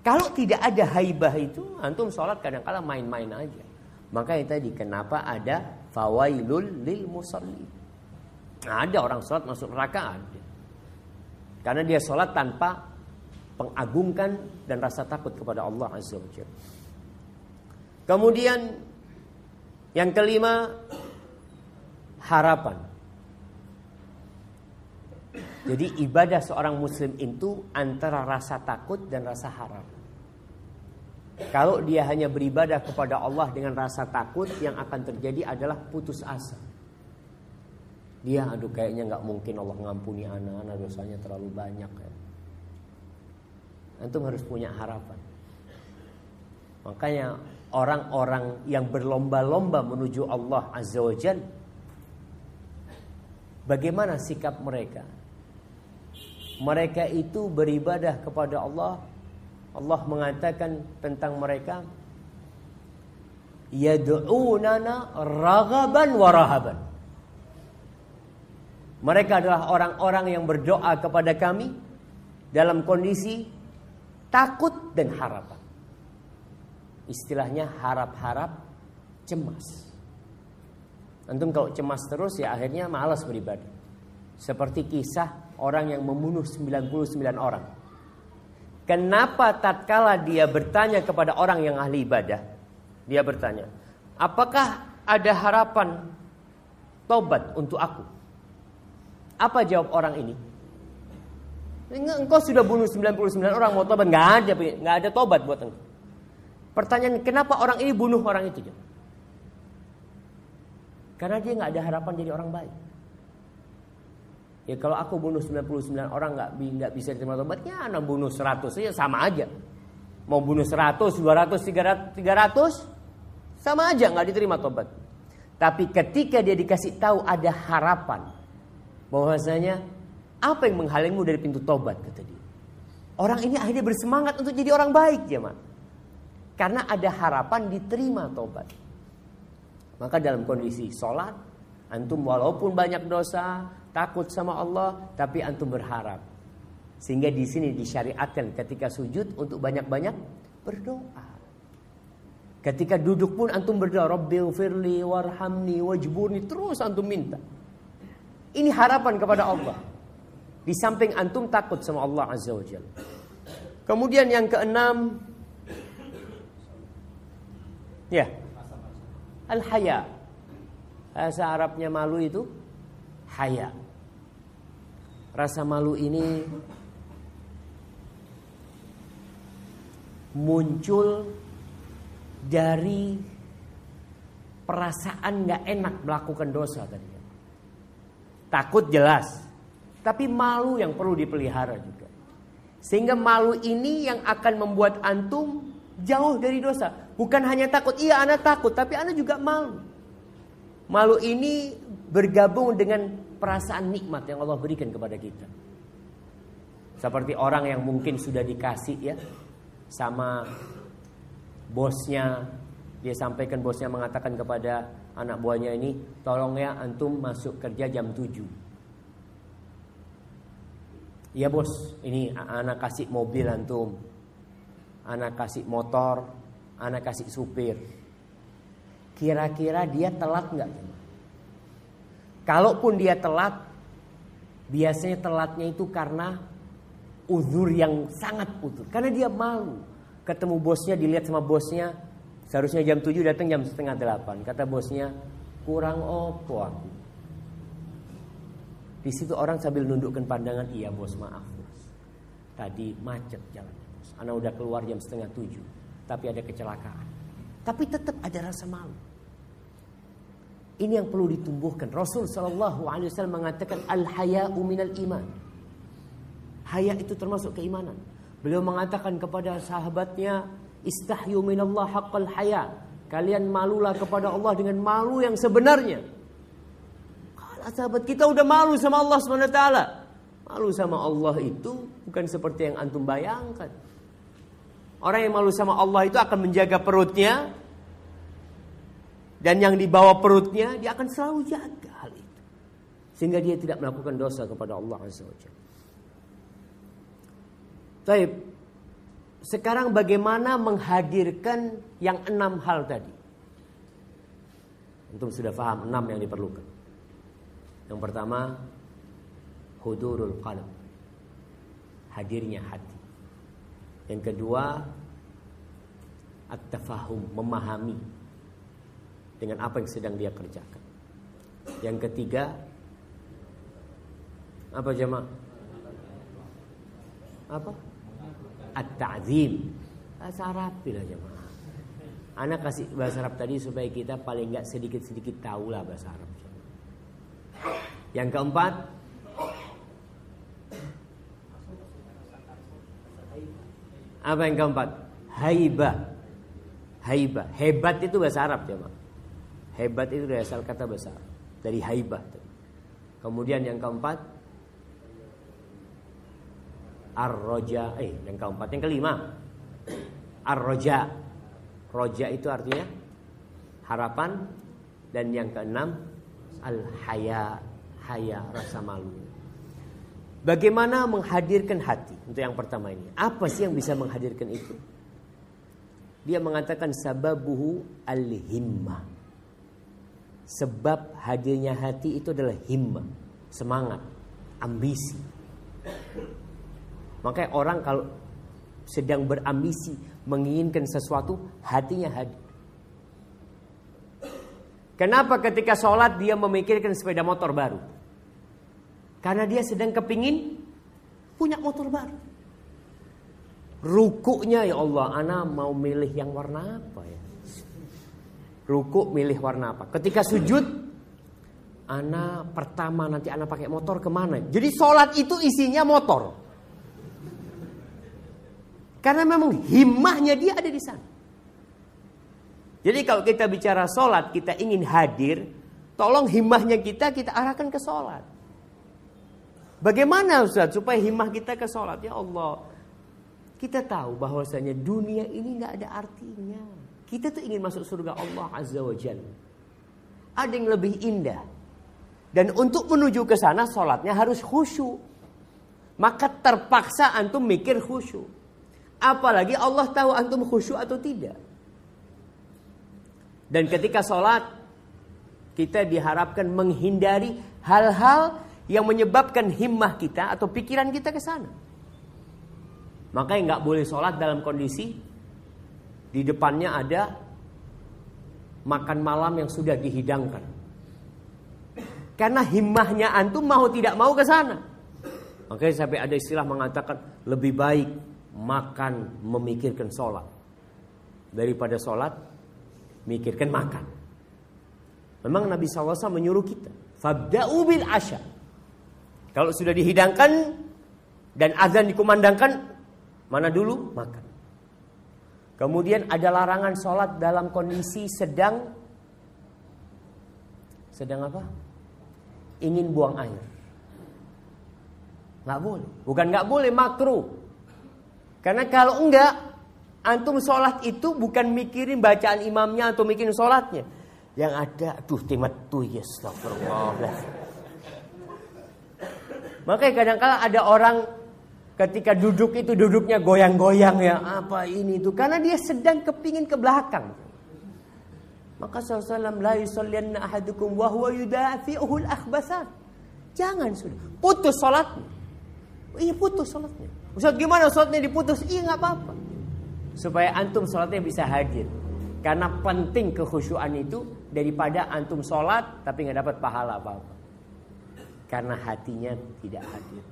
kalau tidak ada haibah itu, antum sholat kadang-kala main-main aja. Maka itu tadi kenapa ada fawailul lil musalli. Nah, ada orang sholat masuk neraka ada. Karena dia sholat tanpa pengagungkan dan rasa takut kepada Allah Azza wa. Kemudian yang kelima harapan. Jadi ibadah seorang muslim itu antara rasa takut dan rasa harap. Kalau dia hanya beribadah kepada Allah dengan rasa takut yang akan terjadi adalah putus asa. Dia aduh kayaknya nggak mungkin Allah ngampuni anak-anak dosanya terlalu banyak ya. Antum harus punya harapan. Makanya orang-orang yang berlomba-lomba menuju Allah Azza wa Jal Bagaimana sikap mereka? Mereka itu beribadah kepada Allah Allah mengatakan tentang mereka yad'unana raghaban wa rahaban. Mereka adalah orang-orang yang berdoa kepada kami dalam kondisi takut dan harapan. Istilahnya harap-harap cemas. Antum kalau cemas terus ya akhirnya malas beribadah. Seperti kisah orang yang membunuh 99 orang. Kenapa tatkala dia bertanya kepada orang yang ahli ibadah, dia bertanya, "Apakah ada harapan tobat untuk aku?" Apa jawab orang ini? Engkau sudah bunuh 99 orang mau tobat nggak ada, nggak ada tobat buat engkau. Pertanyaan kenapa orang ini bunuh orang itu? Karena dia nggak ada harapan jadi orang baik. Ya kalau aku bunuh 99 orang nggak nggak bisa diterima tobatnya, anak bunuh 100 ya sama aja. Mau bunuh 100, 200, 300, 300 sama aja nggak diterima tobat. Tapi ketika dia dikasih tahu ada harapan bahwasanya apa yang menghalangmu dari pintu tobat kata dia. Orang ini akhirnya bersemangat untuk jadi orang baik ya mak. Karena ada harapan diterima tobat. Maka dalam kondisi sholat, antum walaupun banyak dosa, takut sama Allah, tapi antum berharap. Sehingga di sini disyariatkan ketika sujud untuk banyak-banyak berdoa. Ketika duduk pun antum berdoa, Rabbil firli warhamni wajburni, terus antum minta. Ini harapan kepada Allah. Di samping antum takut sama Allah Azza wa Jalla. Kemudian yang keenam, ya, al-haya. Bahasa Arabnya malu itu haya. Rasa malu ini muncul dari perasaan nggak enak melakukan dosa tadi. Takut jelas, tapi malu yang perlu dipelihara juga. Sehingga malu ini yang akan membuat antum jauh dari dosa. Bukan hanya takut, iya anak takut, tapi anak juga malu. Malu ini bergabung dengan perasaan nikmat yang Allah berikan kepada kita. Seperti orang yang mungkin sudah dikasih ya sama bosnya, dia sampaikan bosnya mengatakan kepada anak buahnya ini, tolong ya antum masuk kerja jam 7. Iya bos, ini anak kasih mobil antum, anak kasih motor, anak kasih supir. Kira-kira dia telat nggak? Kalaupun dia telat, biasanya telatnya itu karena uzur yang sangat uzur. Karena dia malu. Ketemu bosnya, dilihat sama bosnya, seharusnya jam 7 datang jam setengah 8. Kata bosnya, kurang opo aku. Di situ orang sambil nundukkan pandangan, iya bos maaf bos. Tadi macet jalan. Anak udah keluar jam setengah 7. Tapi ada kecelakaan. Tapi tetap ada rasa malu. Ini yang perlu ditumbuhkan. Rasul Shallallahu Alaihi Wasallam mengatakan al haya'u minal iman. Haya itu termasuk keimanan. Beliau mengatakan kepada sahabatnya, istahyu minallah haqqal haya. Kalian malulah kepada Allah dengan malu yang sebenarnya. Kalau sahabat kita udah malu sama Allah SWT. Malu sama Allah itu bukan seperti yang antum bayangkan. Orang yang malu sama Allah itu akan menjaga perutnya, dan yang dibawa perutnya dia akan selalu jaga hal itu. Sehingga dia tidak melakukan dosa kepada Allah Azza wa Taib. Sekarang bagaimana menghadirkan yang enam hal tadi? Untuk sudah paham enam yang diperlukan. Yang pertama, hudurul qalb. Hadirnya hati. Yang kedua, at-tafahum, memahami dengan apa yang sedang dia kerjakan. Yang ketiga, apa jemaah? Apa? At-ta'zim. Bahasa Arab bila jemaah. Anak kasih bahasa Arab tadi supaya kita paling nggak sedikit-sedikit tahu lah bahasa Arab. Yang keempat, apa yang keempat? Haibah. Haibah. Hebat itu bahasa Arab jemaah. Hebat itu dari asal kata besar. Dari haibah. Kemudian yang keempat. Ar-roja. Eh yang keempat. Yang kelima. Ar-roja. Roja itu artinya harapan dan yang keenam al-haya, haya rasa malu. Bagaimana menghadirkan hati? Untuk yang pertama ini. Apa sih yang bisa menghadirkan itu? Dia mengatakan sababuhu al-himmah. Sebab hadirnya hati itu adalah himmah, semangat, ambisi. Makanya orang kalau sedang berambisi menginginkan sesuatu, hatinya hadir. Kenapa ketika sholat dia memikirkan sepeda motor baru? Karena dia sedang kepingin punya motor baru. Rukuknya ya Allah, ana mau milih yang warna apa ya? Rukuk milih warna apa? Ketika sujud, ana pertama nanti ana pakai motor ke mana? Jadi sholat itu isinya motor. Karena memang himmahnya dia ada di sana. Jadi kalau kita bicara sholat, kita ingin hadir, tolong himmahnya kita kita arahkan ke sholat. Bagaimana Ustaz supaya himmah kita ke sholat? Ya Allah, kita tahu bahwasanya dunia ini nggak ada artinya. Kita tuh ingin masuk surga Allah Azza wa Jalla. Ada yang lebih indah. Dan untuk menuju ke sana sholatnya harus khusyuk. Maka terpaksa antum mikir khusyuk. Apalagi Allah tahu antum khusyuk atau tidak. Dan ketika sholat kita diharapkan menghindari hal-hal yang menyebabkan himmah kita atau pikiran kita ke sana. Makanya nggak boleh sholat dalam kondisi di depannya ada makan malam yang sudah dihidangkan. Karena himmahnya antum mau tidak mau ke sana. Makanya sampai ada istilah mengatakan lebih baik makan memikirkan sholat daripada sholat mikirkan makan. Memang Nabi SAW menyuruh kita fabda'u bil asya kalau sudah dihidangkan dan azan dikumandangkan, mana dulu? Makan. Kemudian ada larangan sholat dalam kondisi sedang sedang apa? Ingin buang air. Nggak boleh. Bukan nggak boleh, makruh. Karena kalau enggak, antum sholat itu bukan mikirin bacaan imamnya atau mikirin sholatnya. Yang ada, aduh timat tuh ya astagfirullah. Makanya kadang-kala ada orang ketika duduk itu duduknya goyang-goyang ya apa ini itu karena dia sedang kepingin ke belakang. Maka SAW la yusallianna ahadukum wa huwa yudafi'uhu al Jangan sudah. Putus salatnya. Iya putus salatnya. Ustaz gimana salatnya diputus? Iya nggak apa-apa. Supaya antum salatnya bisa hadir. Karena penting kekhusyuan itu daripada antum salat tapi nggak dapat pahala apa-apa karena hatinya tidak hadir.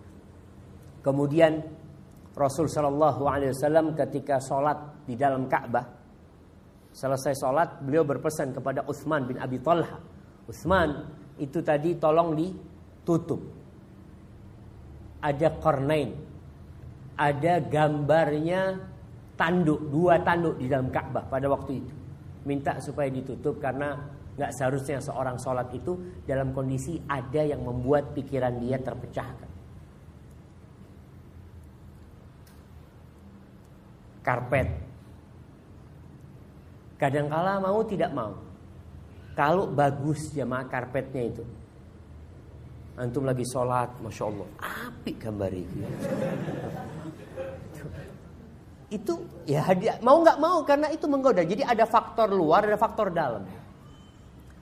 Kemudian Rasul Shallallahu Alaihi Wasallam ketika sholat di dalam Ka'bah, selesai sholat beliau berpesan kepada Utsman bin Abi Talha, Utsman itu tadi tolong ditutup. Ada kornain, ada gambarnya tanduk, dua tanduk di dalam Ka'bah pada waktu itu. Minta supaya ditutup karena Nggak seharusnya seorang sholat itu dalam kondisi ada yang membuat pikiran dia terpecahkan. Karpet. Kadangkala mau tidak mau. Kalau bagus jamaah karpetnya itu. Antum lagi sholat, Masya Allah. Api gambar itu. itu ya mau nggak mau karena itu menggoda. Jadi ada faktor luar, ada faktor dalam.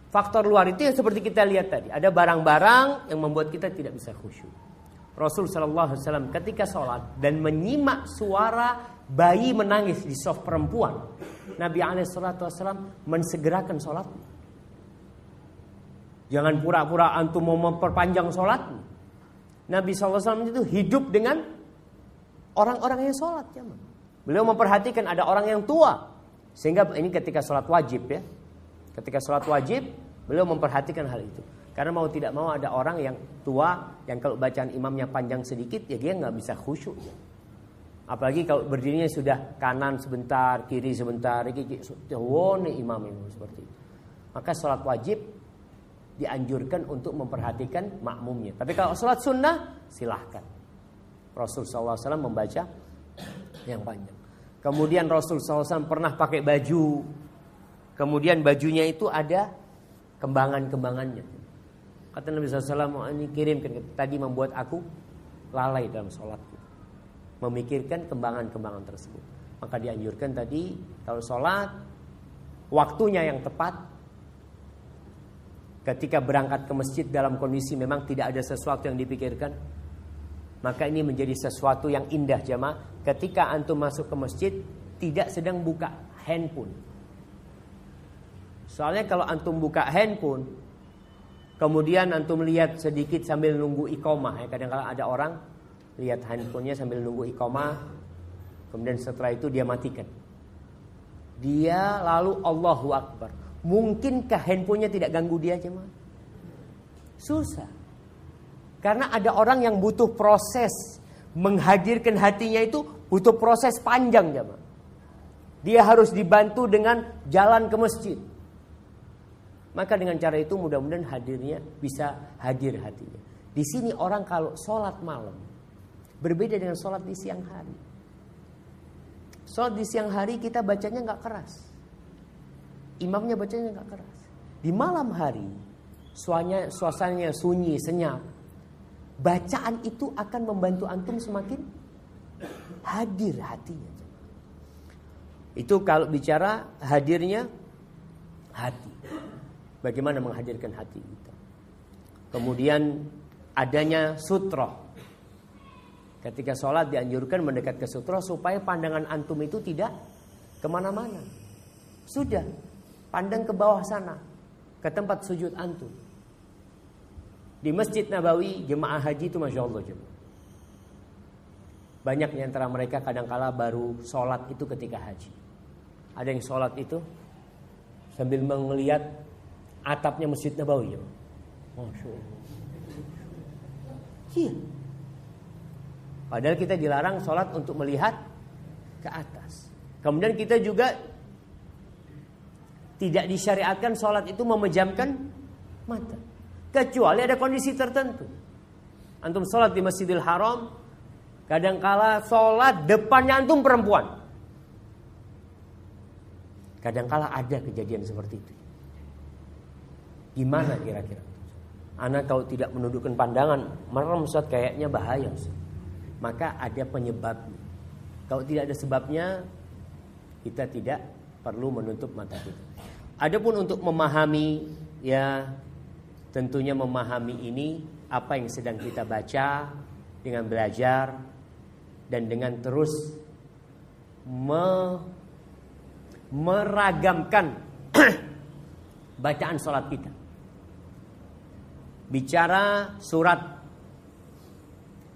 Faktor luar itu yang seperti kita lihat tadi. Ada barang-barang yang membuat kita tidak bisa khusyuk. Rasul Shallallahu Alaihi Wasallam ketika sholat dan menyimak suara bayi menangis di soft perempuan, Nabi Alaihissalam mensegerakan sholat. Jangan pura-pura antum mau memperpanjang sholat. Nabi SAW itu hidup dengan orang-orang yang sholat. Ya, Beliau memperhatikan ada orang yang tua. Sehingga ini ketika sholat wajib ya. Ketika sholat wajib, beliau memperhatikan hal itu. Karena mau tidak mau ada orang yang tua yang kalau bacaan imamnya panjang sedikit ya dia nggak bisa khusyuk. Ya. Apalagi kalau berdirinya sudah kanan sebentar, kiri sebentar, wow nih imam itu seperti itu. Maka sholat wajib dianjurkan untuk memperhatikan makmumnya. Tapi kalau sholat sunnah silahkan. Rasul SAW membaca yang panjang. Kemudian Rasul SAW pernah pakai baju. Kemudian bajunya itu ada kembangan-kembangannya. Kata Nabi SAW, ini kirimkan. Tadi membuat aku lalai dalam sholatku. Memikirkan kembangan-kembangan tersebut. Maka dianjurkan tadi kalau sholat waktunya yang tepat ketika berangkat ke masjid dalam kondisi memang tidak ada sesuatu yang dipikirkan maka ini menjadi sesuatu yang indah jemaah ketika antum masuk ke masjid tidak sedang buka handphone. Soalnya kalau antum buka handphone kemudian antum lihat sedikit sambil nunggu iqomah ya kadang-kadang ada orang lihat handphonenya sambil nunggu iqomah kemudian setelah itu dia matikan. Dia lalu Allahu Akbar. Mungkinkah handphonenya tidak ganggu dia jemaah? Susah. Karena ada orang yang butuh proses menghadirkan hatinya itu butuh proses panjang ya, Dia harus dibantu dengan jalan ke masjid. Maka dengan cara itu mudah-mudahan hadirnya bisa hadir hatinya. Di sini orang kalau sholat malam berbeda dengan sholat di siang hari. Sholat di siang hari kita bacanya nggak keras. Imamnya bacanya nggak keras. Di malam hari suasanya, suasananya sunyi, senyap bacaan itu akan membantu antum semakin hadir hatinya. Itu kalau bicara hadirnya hati. Bagaimana menghadirkan hati kita. Kemudian adanya sutra. Ketika sholat dianjurkan mendekat ke sutra supaya pandangan antum itu tidak ke mana-mana. Sudah, pandang ke bawah sana, ke tempat sujud antum. Di Masjid Nabawi jemaah haji itu Masya Allah jemaah. Banyak di antara mereka kadangkala baru sholat itu ketika haji. Ada yang sholat itu sambil melihat atapnya Masjid Nabawi. Masya Allah. Iya. Padahal kita dilarang sholat untuk melihat ke atas. Kemudian kita juga tidak disyariatkan sholat itu memejamkan mata. Kecuali ada kondisi tertentu. Antum sholat di Masjidil Haram, kadangkala sholat depannya antum perempuan. Kadangkala ada kejadian seperti itu. Gimana kira-kira? Anak kalau tidak menundukkan pandangan, merem Ustaz kayaknya bahaya Ustaz. Maka ada penyebabnya. Kalau tidak ada sebabnya, kita tidak perlu menutup mata kita. Adapun untuk memahami ya Tentunya memahami ini apa yang sedang kita baca dengan belajar dan dengan terus me, meragamkan bacaan sholat kita. Bicara surat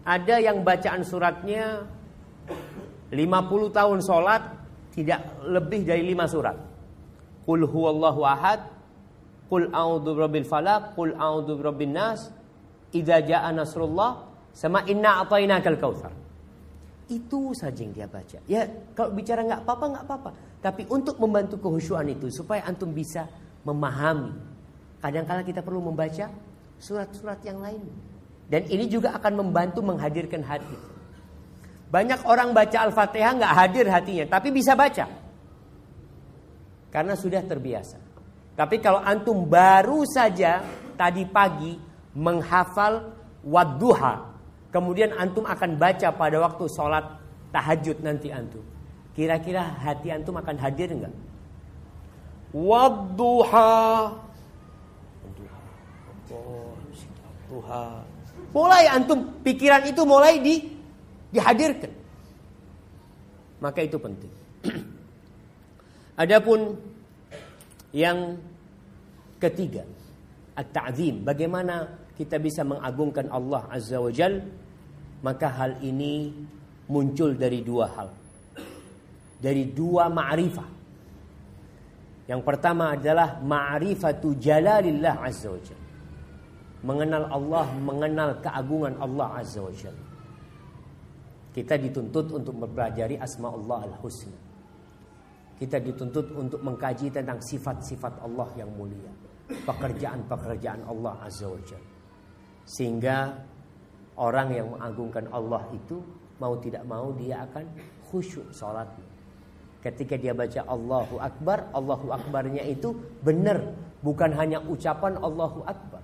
Ada yang bacaan suratnya 50 tahun sholat Tidak lebih dari 5 surat Qul huwallahu ahad Qul a'udzu birabbil falaq, qul a'udzu birabbin nas, idza jaa nasrullah, sama inna atainakal kautsar. Itu saja yang dia baca. Ya, kalau bicara nggak apa-apa nggak apa-apa. Tapi untuk membantu kehusuan itu supaya antum bisa memahami. Kadang-kala kita perlu membaca surat-surat yang lain. Dan ini juga akan membantu menghadirkan hati. Banyak orang baca Al-Fatihah nggak hadir hatinya, tapi bisa baca. Karena sudah terbiasa. Tapi kalau antum baru saja tadi pagi menghafal wadduha, kemudian antum akan baca pada waktu sholat tahajud nanti antum. Kira-kira hati antum akan hadir enggak? Wadduha. Wadduha. Mulai antum pikiran itu mulai di dihadirkan. Maka itu penting. Adapun yang ketiga, at-ta'zim. Bagaimana kita bisa mengagungkan Allah Azza wa Jal? Maka hal ini muncul dari dua hal. Dari dua ma'rifah. Yang pertama adalah ma'rifatu jalalillah Azza wa Jal. Mengenal Allah, mengenal keagungan Allah Azza wa Jal. Kita dituntut untuk mempelajari asma Allah al-husna. Kita dituntut untuk mengkaji tentang sifat-sifat Allah yang mulia. Pekerjaan-pekerjaan Allah Azza wa Jalla. Sehingga orang yang mengagungkan Allah itu mau tidak mau dia akan khusyuk sholatnya. ketika dia baca Allahu Akbar, Allahu Akbarnya itu benar, bukan hanya ucapan Allahu Akbar.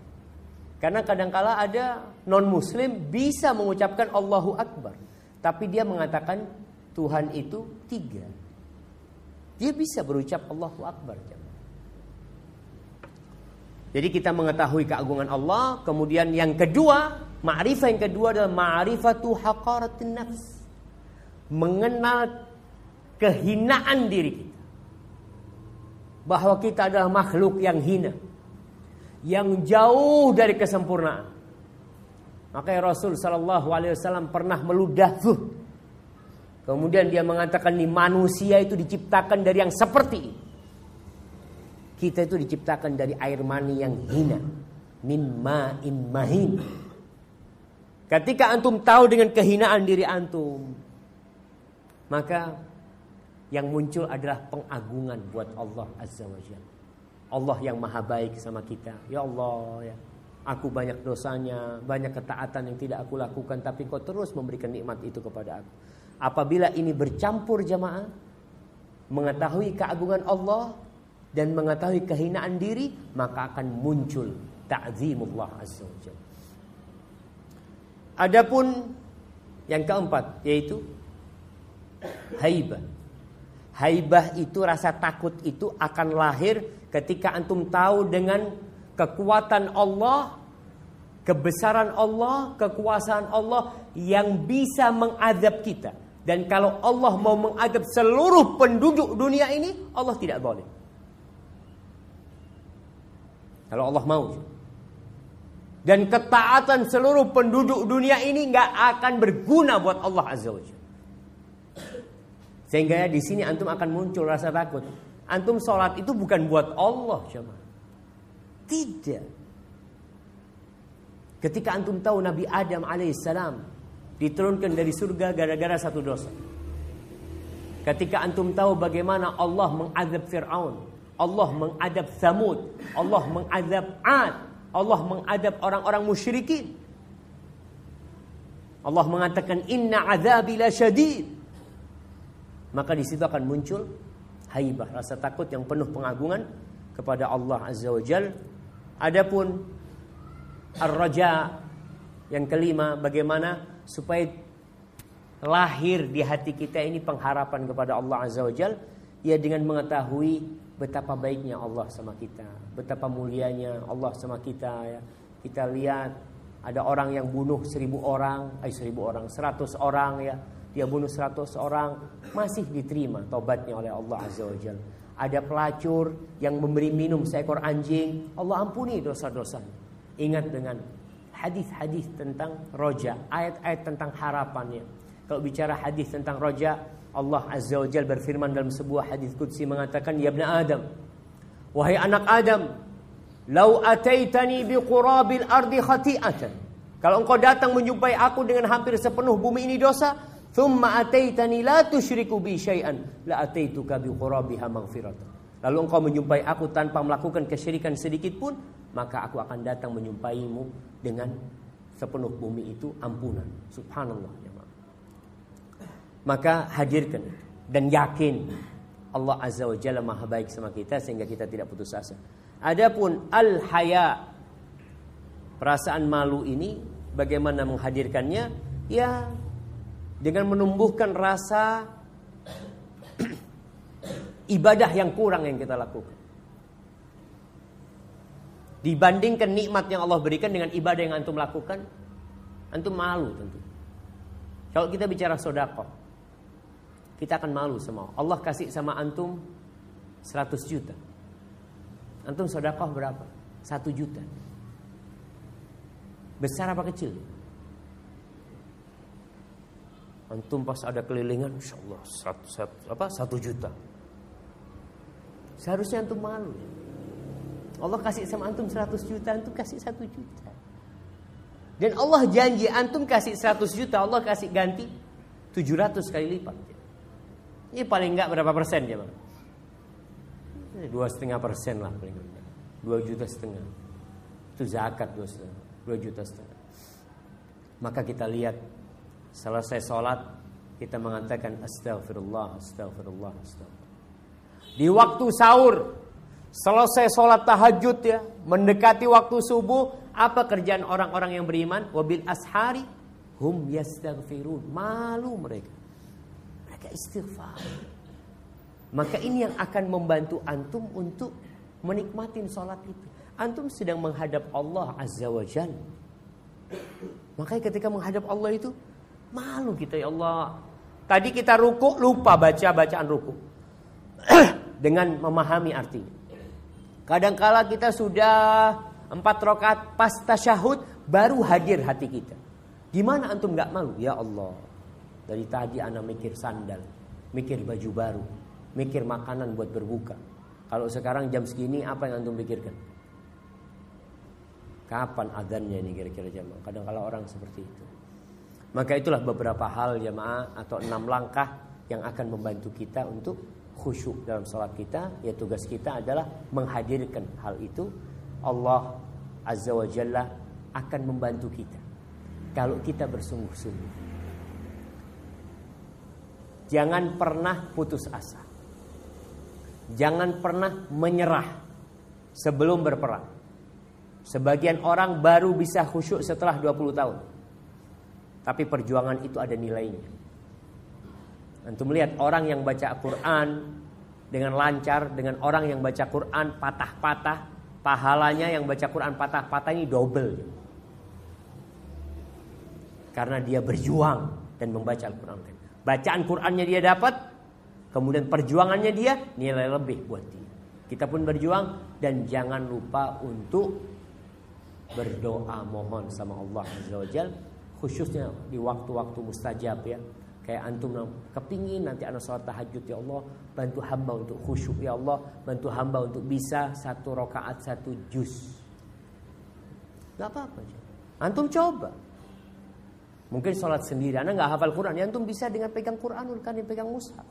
Karena kadangkala ada non muslim bisa mengucapkan Allahu Akbar, tapi dia mengatakan Tuhan itu tiga. Dia bisa berucap Allahu Akbar. Jadi kita mengetahui keagungan Allah, kemudian yang kedua, ma'rifah yang kedua adalah ma'rifatu haqaratin nafs. Mengenal kehinaan diri kita. Bahwa kita adalah makhluk yang hina. Yang jauh dari kesempurnaan. Makanya Rasul Shallallahu Alaihi Wasallam pernah meludah. Kemudian dia mengatakan nih manusia itu diciptakan dari yang seperti ini. Kita itu diciptakan dari air mani yang hina. Mimma mahin. Ketika antum tahu dengan kehinaan diri antum, maka yang muncul adalah pengagungan buat Allah Azza wa Jalla. Allah yang maha baik sama kita. Ya Allah ya. Aku banyak dosanya, banyak ketaatan yang tidak aku lakukan tapi kau terus memberikan nikmat itu kepada aku. Apabila ini bercampur jamaah mengetahui keagungan Allah dan mengetahui kehinaan diri, maka akan muncul ta'zimullah azza wajalla. Adapun yang keempat yaitu haibah. Haibah itu rasa takut itu akan lahir ketika antum tahu dengan kekuatan Allah, kebesaran Allah, kekuasaan Allah yang bisa mengadab kita. Dan kalau Allah mau mengadab seluruh penduduk dunia ini, Allah tidak boleh. Kalau Allah mau. Dan ketaatan seluruh penduduk dunia ini nggak akan berguna buat Allah Azza wa sehingga di sini antum akan muncul rasa takut. Antum sholat itu bukan buat Allah, coba. Tidak. Ketika antum tahu Nabi Adam alaihissalam diturunkan dari surga gara-gara satu dosa. Ketika antum tahu bagaimana Allah mengadab Fir'aun, Allah mengadab Samud, Allah mengadab Ad, Allah mengadab orang-orang musyrikin. Allah mengatakan inna azabi la syadid. Maka di situ akan muncul haibah, rasa takut yang penuh pengagungan kepada Allah Azza wa Jal. Adapun ar-raja yang kelima bagaimana supaya lahir di hati kita ini pengharapan kepada Allah Azza wa Jal ya dengan mengetahui betapa baiknya Allah sama kita, betapa mulianya Allah sama kita ya. Kita lihat ada orang yang bunuh seribu orang, eh seribu orang, seratus orang ya dia bunuh 100 orang, masih diterima tobatnya oleh Allah Azza wa Jalla. Ada pelacur yang memberi minum seekor anjing, Allah ampuni dosa-dosanya. Ingat dengan hadis-hadis tentang roja, ayat-ayat tentang harapannya. Kalau bicara hadis tentang roja, Allah Azza wa Jalla berfirman dalam sebuah hadis qudsi mengatakan, "Ya ibn Adam, wahai anak Adam, lau ataitani biqurabil ardi khati'atan." Kalau engkau datang menjumpai aku dengan hampir sepenuh bumi ini dosa, Thumma ataitani la tusyriku bi syai'an la ataituka bi qurabiha maghfiratan. Lalu engkau menjumpai aku tanpa melakukan kesyirikan sedikit pun, maka aku akan datang menjumpaimu dengan sepenuh bumi itu ampunan. Subhanallah ya Maka hadirkan dan yakin Allah Azza wa Jalla Maha baik sama kita sehingga kita tidak putus asa. Adapun al-haya perasaan malu ini bagaimana menghadirkannya? Ya dengan menumbuhkan rasa ibadah yang kurang yang kita lakukan. Dibandingkan nikmat yang Allah berikan dengan ibadah yang antum lakukan, antum malu tentu. Kalau kita bicara sodako, kita akan malu semua. Allah kasih sama antum 100 juta. Antum sodako berapa? 1 juta. Besar apa kecil? Antum pas ada kelilingan, insya Allah satu, satu, apa, satu juta. Seharusnya antum malu. Allah kasih sama antum 100 juta, antum kasih satu juta. Dan Allah janji antum kasih 100 juta, Allah kasih ganti 700 kali lipat. Ini paling enggak berapa persen ya bang? Dua setengah persen lah paling enggak. Dua juta setengah. Itu zakat dua setengah. Dua juta setengah. Maka kita lihat Selesai sholat kita mengatakan astagfirullah, astagfirullah, astagfirullah. Di waktu sahur, selesai sholat tahajud ya, mendekati waktu subuh, apa kerjaan orang-orang yang beriman? Wabil ashari hum yastaghfirun. Malu mereka. Mereka istighfar. Maka ini yang akan membantu antum untuk menikmati sholat itu. Antum sedang menghadap Allah Azza wa Jalla. Makanya ketika menghadap Allah itu malu kita ya Allah. Tadi kita ruku lupa baca bacaan ruku dengan memahami arti. Kadangkala kita sudah empat rakaat pas tasyahud baru hadir hati kita. Gimana antum nggak malu? Ya Allah, dari tadi anak mikir sandal, mikir baju baru, mikir makanan buat berbuka. Kalau sekarang jam segini apa yang antum pikirkan? Kapan adanya ini kira-kira jamaah? Kadang kala orang seperti itu. Maka itulah beberapa hal jamaah atau enam langkah yang akan membantu kita untuk khusyuk dalam sholat kita. Ya tugas kita adalah menghadirkan hal itu. Allah Azza wa Jalla akan membantu kita. Kalau kita bersungguh-sungguh. Jangan pernah putus asa. Jangan pernah menyerah sebelum berperang. Sebagian orang baru bisa khusyuk setelah 20 tahun. Tapi perjuangan itu ada nilainya. Antum melihat orang yang baca Quran dengan lancar dengan orang yang baca Quran patah-patah, pahalanya yang baca Quran patah-patah ini double. Karena dia berjuang dan membaca Al-Quran. Bacaan Qurannya dia dapat, kemudian perjuangannya dia nilai lebih buat dia. Kita pun berjuang dan jangan lupa untuk berdoa mohon sama Allah Azza wa Jal khususnya di waktu-waktu mustajab ya. Kayak antum kepingin nanti anak sholat tahajud ya Allah bantu hamba untuk khusyuk ya Allah bantu hamba untuk bisa satu rokaat satu juz. Nggak apa-apa antum coba. Mungkin sholat sendiri. Anak nggak hafal Quran. Ya antum bisa dengan pegang Quranul kan pegang mushaf.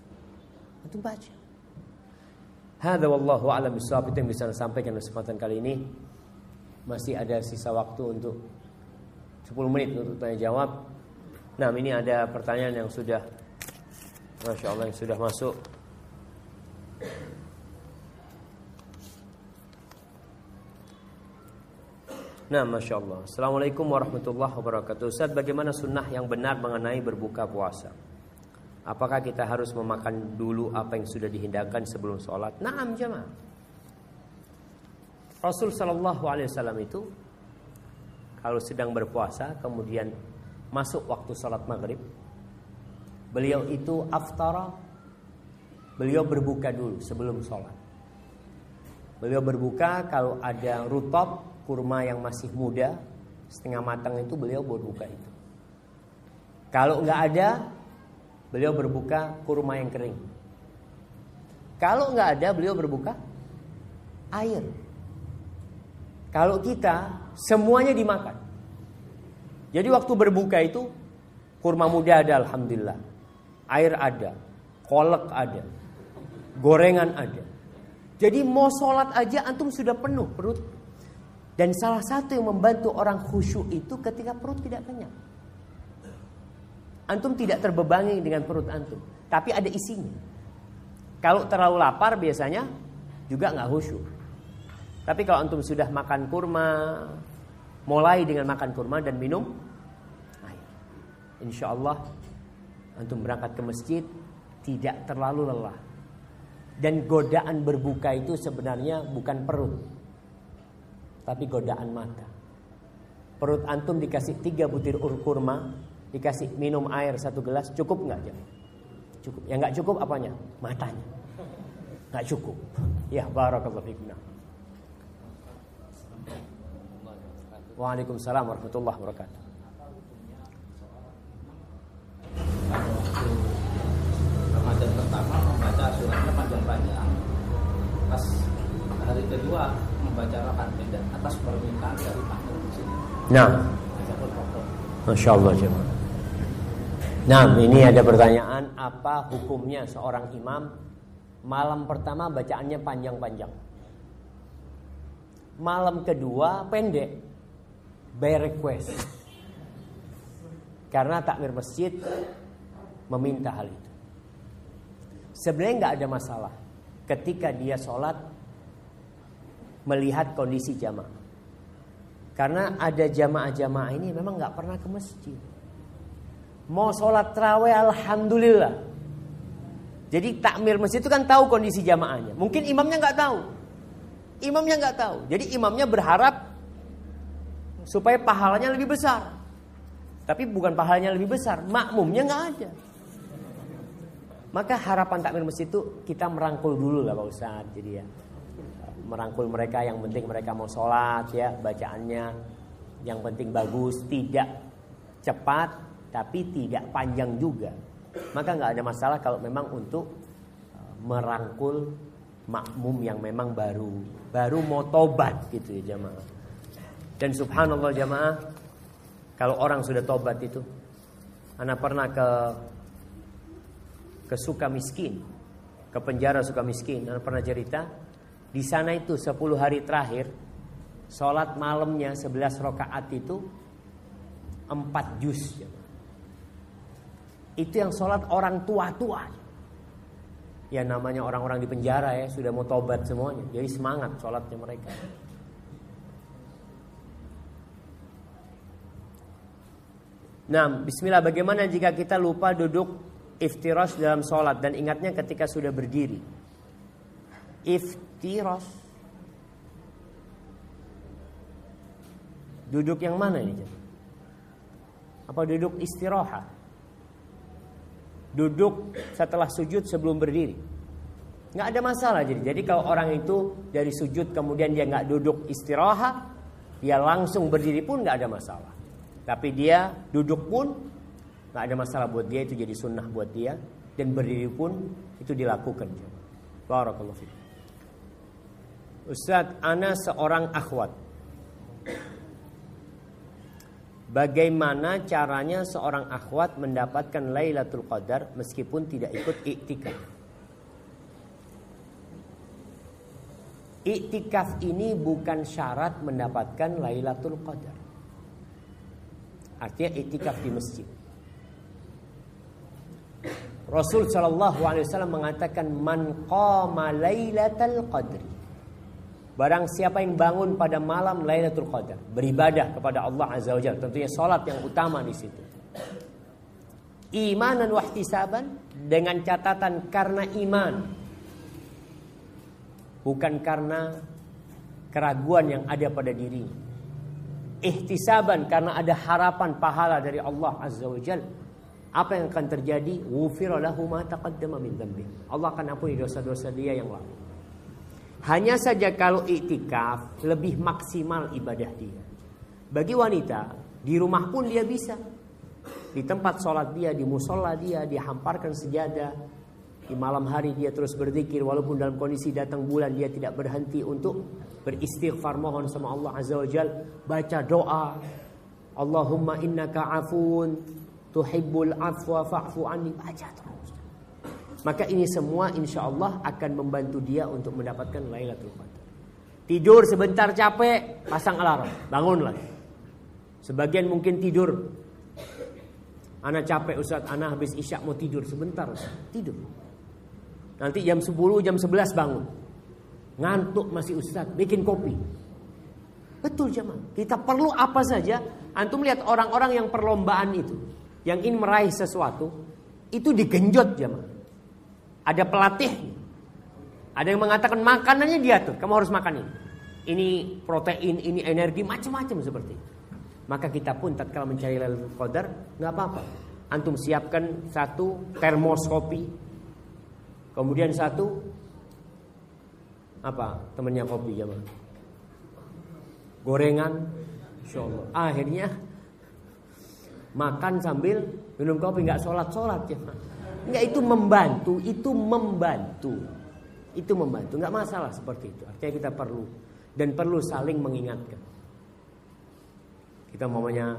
Antum baca. Hada wallahu a'lam bishawab. Itu yang bisa saya sampaikan kesempatan kali ini. Masih ada sisa waktu untuk 10 menit untuk tanya jawab. Nah, ini ada pertanyaan yang sudah Masya Allah yang sudah masuk. Nah, Masya Allah. Assalamualaikum warahmatullahi wabarakatuh. Ustaz, bagaimana sunnah yang benar mengenai berbuka puasa? Apakah kita harus memakan dulu apa yang sudah dihindarkan sebelum sholat? Naam jemaah. Rasul Shallallahu Alaihi Wasallam itu kalau sedang berpuasa kemudian masuk waktu sholat maghrib, beliau itu aftara, beliau berbuka dulu sebelum sholat. Beliau berbuka kalau ada rutop kurma yang masih muda setengah matang itu beliau berbuka itu. Kalau nggak ada, beliau berbuka kurma yang kering. Kalau nggak ada, beliau berbuka air. Kalau kita semuanya dimakan. Jadi waktu berbuka itu kurma muda ada alhamdulillah. Air ada, kolek ada, gorengan ada. Jadi mau sholat aja antum sudah penuh perut. Dan salah satu yang membantu orang khusyuk itu ketika perut tidak kenyang. Antum tidak terbebani dengan perut antum, tapi ada isinya. Kalau terlalu lapar biasanya juga nggak khusyuk. Tapi kalau antum sudah makan kurma, mulai dengan makan kurma dan minum air. Insya Allah antum berangkat ke masjid tidak terlalu lelah. Dan godaan berbuka itu sebenarnya bukan perut, tapi godaan mata. Perut antum dikasih tiga butir ur kurma, dikasih minum air satu gelas, cukup nggak jam? Cukup. Ya nggak cukup apanya? Matanya. Nggak cukup. Ya barakallahu fikum. Waalaikumsalam warahmatullahi wabarakatuh. Ramadan pertama membaca suratnya panjang-panjang. Pas hari kedua membaca rakaat pendek atas permintaan dari Pak Nah, Masya Allah jemaah. Nah, ini ada pertanyaan apa hukumnya seorang imam malam pertama bacaannya panjang-panjang. Malam kedua pendek by request. Karena takmir masjid meminta hal itu. Sebenarnya nggak ada masalah ketika dia sholat melihat kondisi jamaah. Karena ada jamaah-jamaah ini memang nggak pernah ke masjid. Mau sholat terawih alhamdulillah. Jadi takmir masjid itu kan tahu kondisi jamaahnya. Mungkin imamnya nggak tahu. Imamnya nggak tahu. Jadi imamnya berharap supaya pahalanya lebih besar. Tapi bukan pahalanya lebih besar, makmumnya nggak ada. Maka harapan takmir masjid itu kita merangkul dulu lah Pak Ustaz. Jadi ya merangkul mereka yang penting mereka mau sholat ya bacaannya yang penting bagus tidak cepat tapi tidak panjang juga maka nggak ada masalah kalau memang untuk uh, merangkul makmum yang memang baru baru mau tobat gitu ya jamaah. Dan subhanallah jamaah kalau orang sudah tobat itu anak pernah ke ke suka miskin ke penjara suka miskin anak pernah cerita di sana itu 10 hari terakhir Sholat malamnya 11 rakaat itu 4 juz Itu yang sholat orang tua-tua Ya namanya orang-orang di penjara ya Sudah mau tobat semuanya Jadi semangat sholatnya mereka Nah, bismillah bagaimana jika kita lupa duduk iftiras dalam sholat dan ingatnya ketika sudah berdiri. Iftiras. Duduk yang mana ini? Apa duduk istirahat? Duduk setelah sujud sebelum berdiri. Nggak ada masalah jadi. Jadi kalau orang itu dari sujud kemudian dia nggak duduk istirahat, dia langsung berdiri pun nggak ada masalah. Tapi dia duduk pun nggak ada masalah buat dia itu jadi sunnah buat dia dan berdiri pun itu dilakukan. Barakallahu fiik. Ustaz, ana seorang akhwat. Bagaimana caranya seorang akhwat mendapatkan Lailatul Qadar meskipun tidak ikut iktikaf? Iktikaf ini bukan syarat mendapatkan Lailatul Qadar. Artinya iktikaf di masjid. Rasul Shallallahu Alaihi Wasallam mengatakan man qama lailatul qadri. Barang siapa yang bangun pada malam Lailatul Qadar, beribadah kepada Allah Azza wa Jalla, tentunya salat yang utama di situ. Imanan wahtisaban dengan catatan karena iman. Bukan karena keraguan yang ada pada dirinya ihtisaban karena ada harapan pahala dari Allah Azza wa Jal. Apa yang akan terjadi? Ghufira lahu ma taqaddama min. Allah akan ampuni dosa-dosa dia yang lalu. Hanya saja kalau iktikaf lebih maksimal ibadah dia. Bagi wanita di rumah pun dia bisa. Di tempat sholat dia, di musola dia, dia hamparkan sejadah. Di malam hari dia terus berzikir walaupun dalam kondisi datang bulan dia tidak berhenti untuk beristighfar mohon sama Allah Azza wa Jal, baca doa. Allahumma innaka afun tuhibbul afwa fa'fu anni baca terus. Maka ini semua insya Allah akan membantu dia untuk mendapatkan Lailatul Qadar. Tidur sebentar capek, pasang alarm, bangun lagi. Sebagian mungkin tidur. Anak capek Ustaz, anak habis isya mau tidur sebentar, tidur. Nanti jam 10, jam 11 bangun. Ngantuk masih Ustaz, bikin kopi. Betul jemaah. Kita perlu apa saja. Antum lihat orang-orang yang perlombaan itu. Yang ingin meraih sesuatu. Itu digenjot jemaah. Ada pelatih. Ada yang mengatakan makanannya diatur. Kamu harus makan ini. Ini protein, ini energi, macam-macam seperti itu. Maka kita pun tatkala mencari Lailatul Qadar, nggak apa-apa. Antum siapkan satu termos kopi, Kemudian satu apa temannya kopi ya bang? Gorengan, Allah. Akhirnya makan sambil minum kopi nggak sholat sholat ya nggak itu membantu itu membantu. Itu membantu. Nggak masalah seperti itu. Artinya kita perlu dan perlu saling mengingatkan. Kita maunya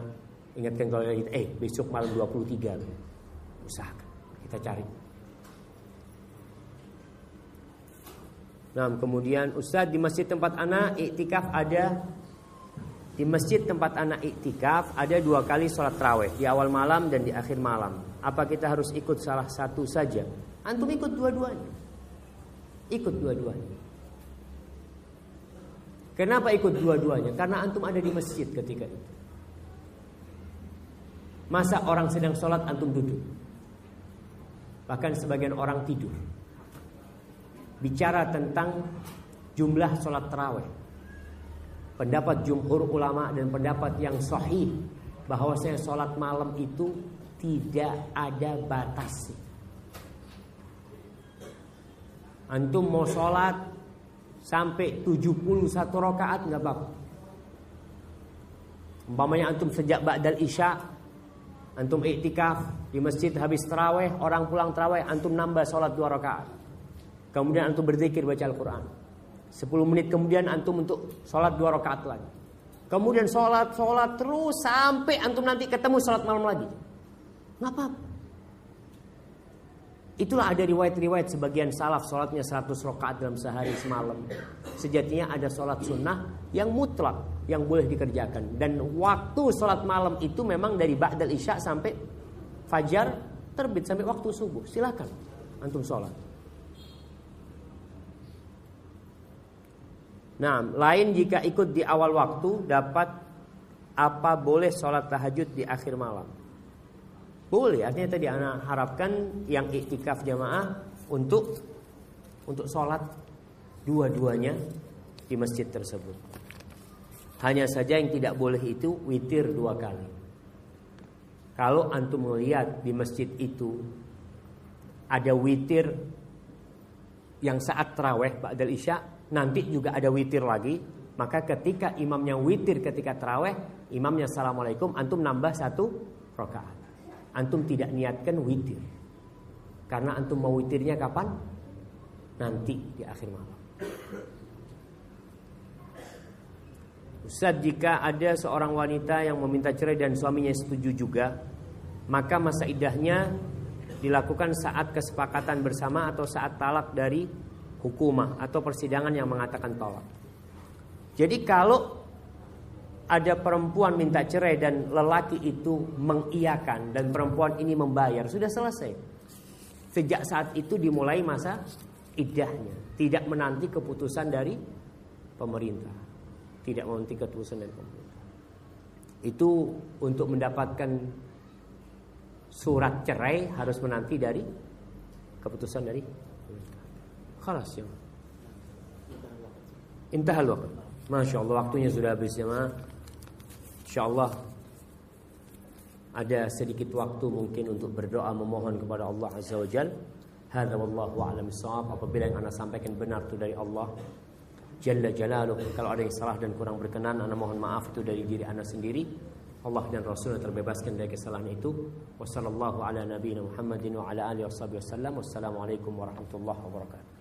ingatkan kalau kita eh besok malam 23 usahakan kita cari. Nah, kemudian Ustadz di masjid tempat anak iktikaf ada Di masjid tempat anak iktikaf ada dua kali sholat terawih di awal malam dan di akhir malam. Apa kita harus ikut salah satu saja? Antum ikut dua-duanya. Ikut dua-duanya. Kenapa ikut dua-duanya? Karena antum ada di masjid ketika itu. Masa orang sedang sholat antum duduk? Bahkan sebagian orang tidur. Bicara tentang jumlah sholat terawih pendapat jumhur ulama dan pendapat yang sahih bahwasanya sholat malam itu tidak ada batas. Antum mau sholat sampai 71 rakaat nggak apa-apa. Umpamanya antum sejak ba'dal isya antum iktikaf di masjid habis terawih, orang pulang terawih, antum nambah sholat dua rakaat. Kemudian antum berzikir baca Al-Quran. 10 menit kemudian antum untuk sholat dua rakaat lagi. Kemudian sholat, sholat terus sampai antum nanti ketemu sholat malam lagi. Nggak apa-apa. Itulah ada riwayat-riwayat sebagian salaf sholatnya 100 rakaat dalam sehari semalam. Sejatinya ada sholat sunnah yang mutlak yang boleh dikerjakan. Dan waktu sholat malam itu memang dari ba'dal isya sampai fajar terbit sampai waktu subuh. Silakan antum sholat. Nah, lain jika ikut di awal waktu dapat apa boleh sholat tahajud di akhir malam? Boleh, artinya tadi anak harapkan yang iktikaf jamaah untuk untuk sholat dua-duanya di masjid tersebut. Hanya saja yang tidak boleh itu witir dua kali. Kalau antum melihat di masjid itu ada witir yang saat terawih ba'dal isya nanti juga ada witir lagi, maka ketika imamnya witir ketika terawih, imamnya assalamualaikum, antum nambah satu rakaat. Antum tidak niatkan witir, karena antum mau witirnya kapan? Nanti di akhir malam. Ustaz jika ada seorang wanita yang meminta cerai dan suaminya setuju juga Maka masa idahnya dilakukan saat kesepakatan bersama atau saat talak dari hukumah atau persidangan yang mengatakan tolak. Jadi kalau ada perempuan minta cerai dan lelaki itu mengiyakan dan perempuan ini membayar, sudah selesai. Sejak saat itu dimulai masa idahnya, tidak menanti keputusan dari pemerintah. Tidak menanti keputusan dari pemerintah. Itu untuk mendapatkan surat cerai harus menanti dari keputusan dari Khalas ya. Intahal waktu. Masya Allah waktunya sudah habis ya ma. Insya Allah ada sedikit waktu mungkin untuk berdoa memohon kepada Allah Azza wa Jal. Hada wallahu a'lam bissawab. Apabila yang anda sampaikan benar itu dari Allah Jalla Jalaluh. Kalau ada yang salah dan kurang berkenan, anda mohon maaf itu dari diri anda sendiri. Allah dan Rasul terbebaskan dari kesalahan itu. Wassalamualaikum ala nabiyina Muhammadin wa ala alihi wasallam. Wassalamualaikum warahmatullahi wabarakatuh.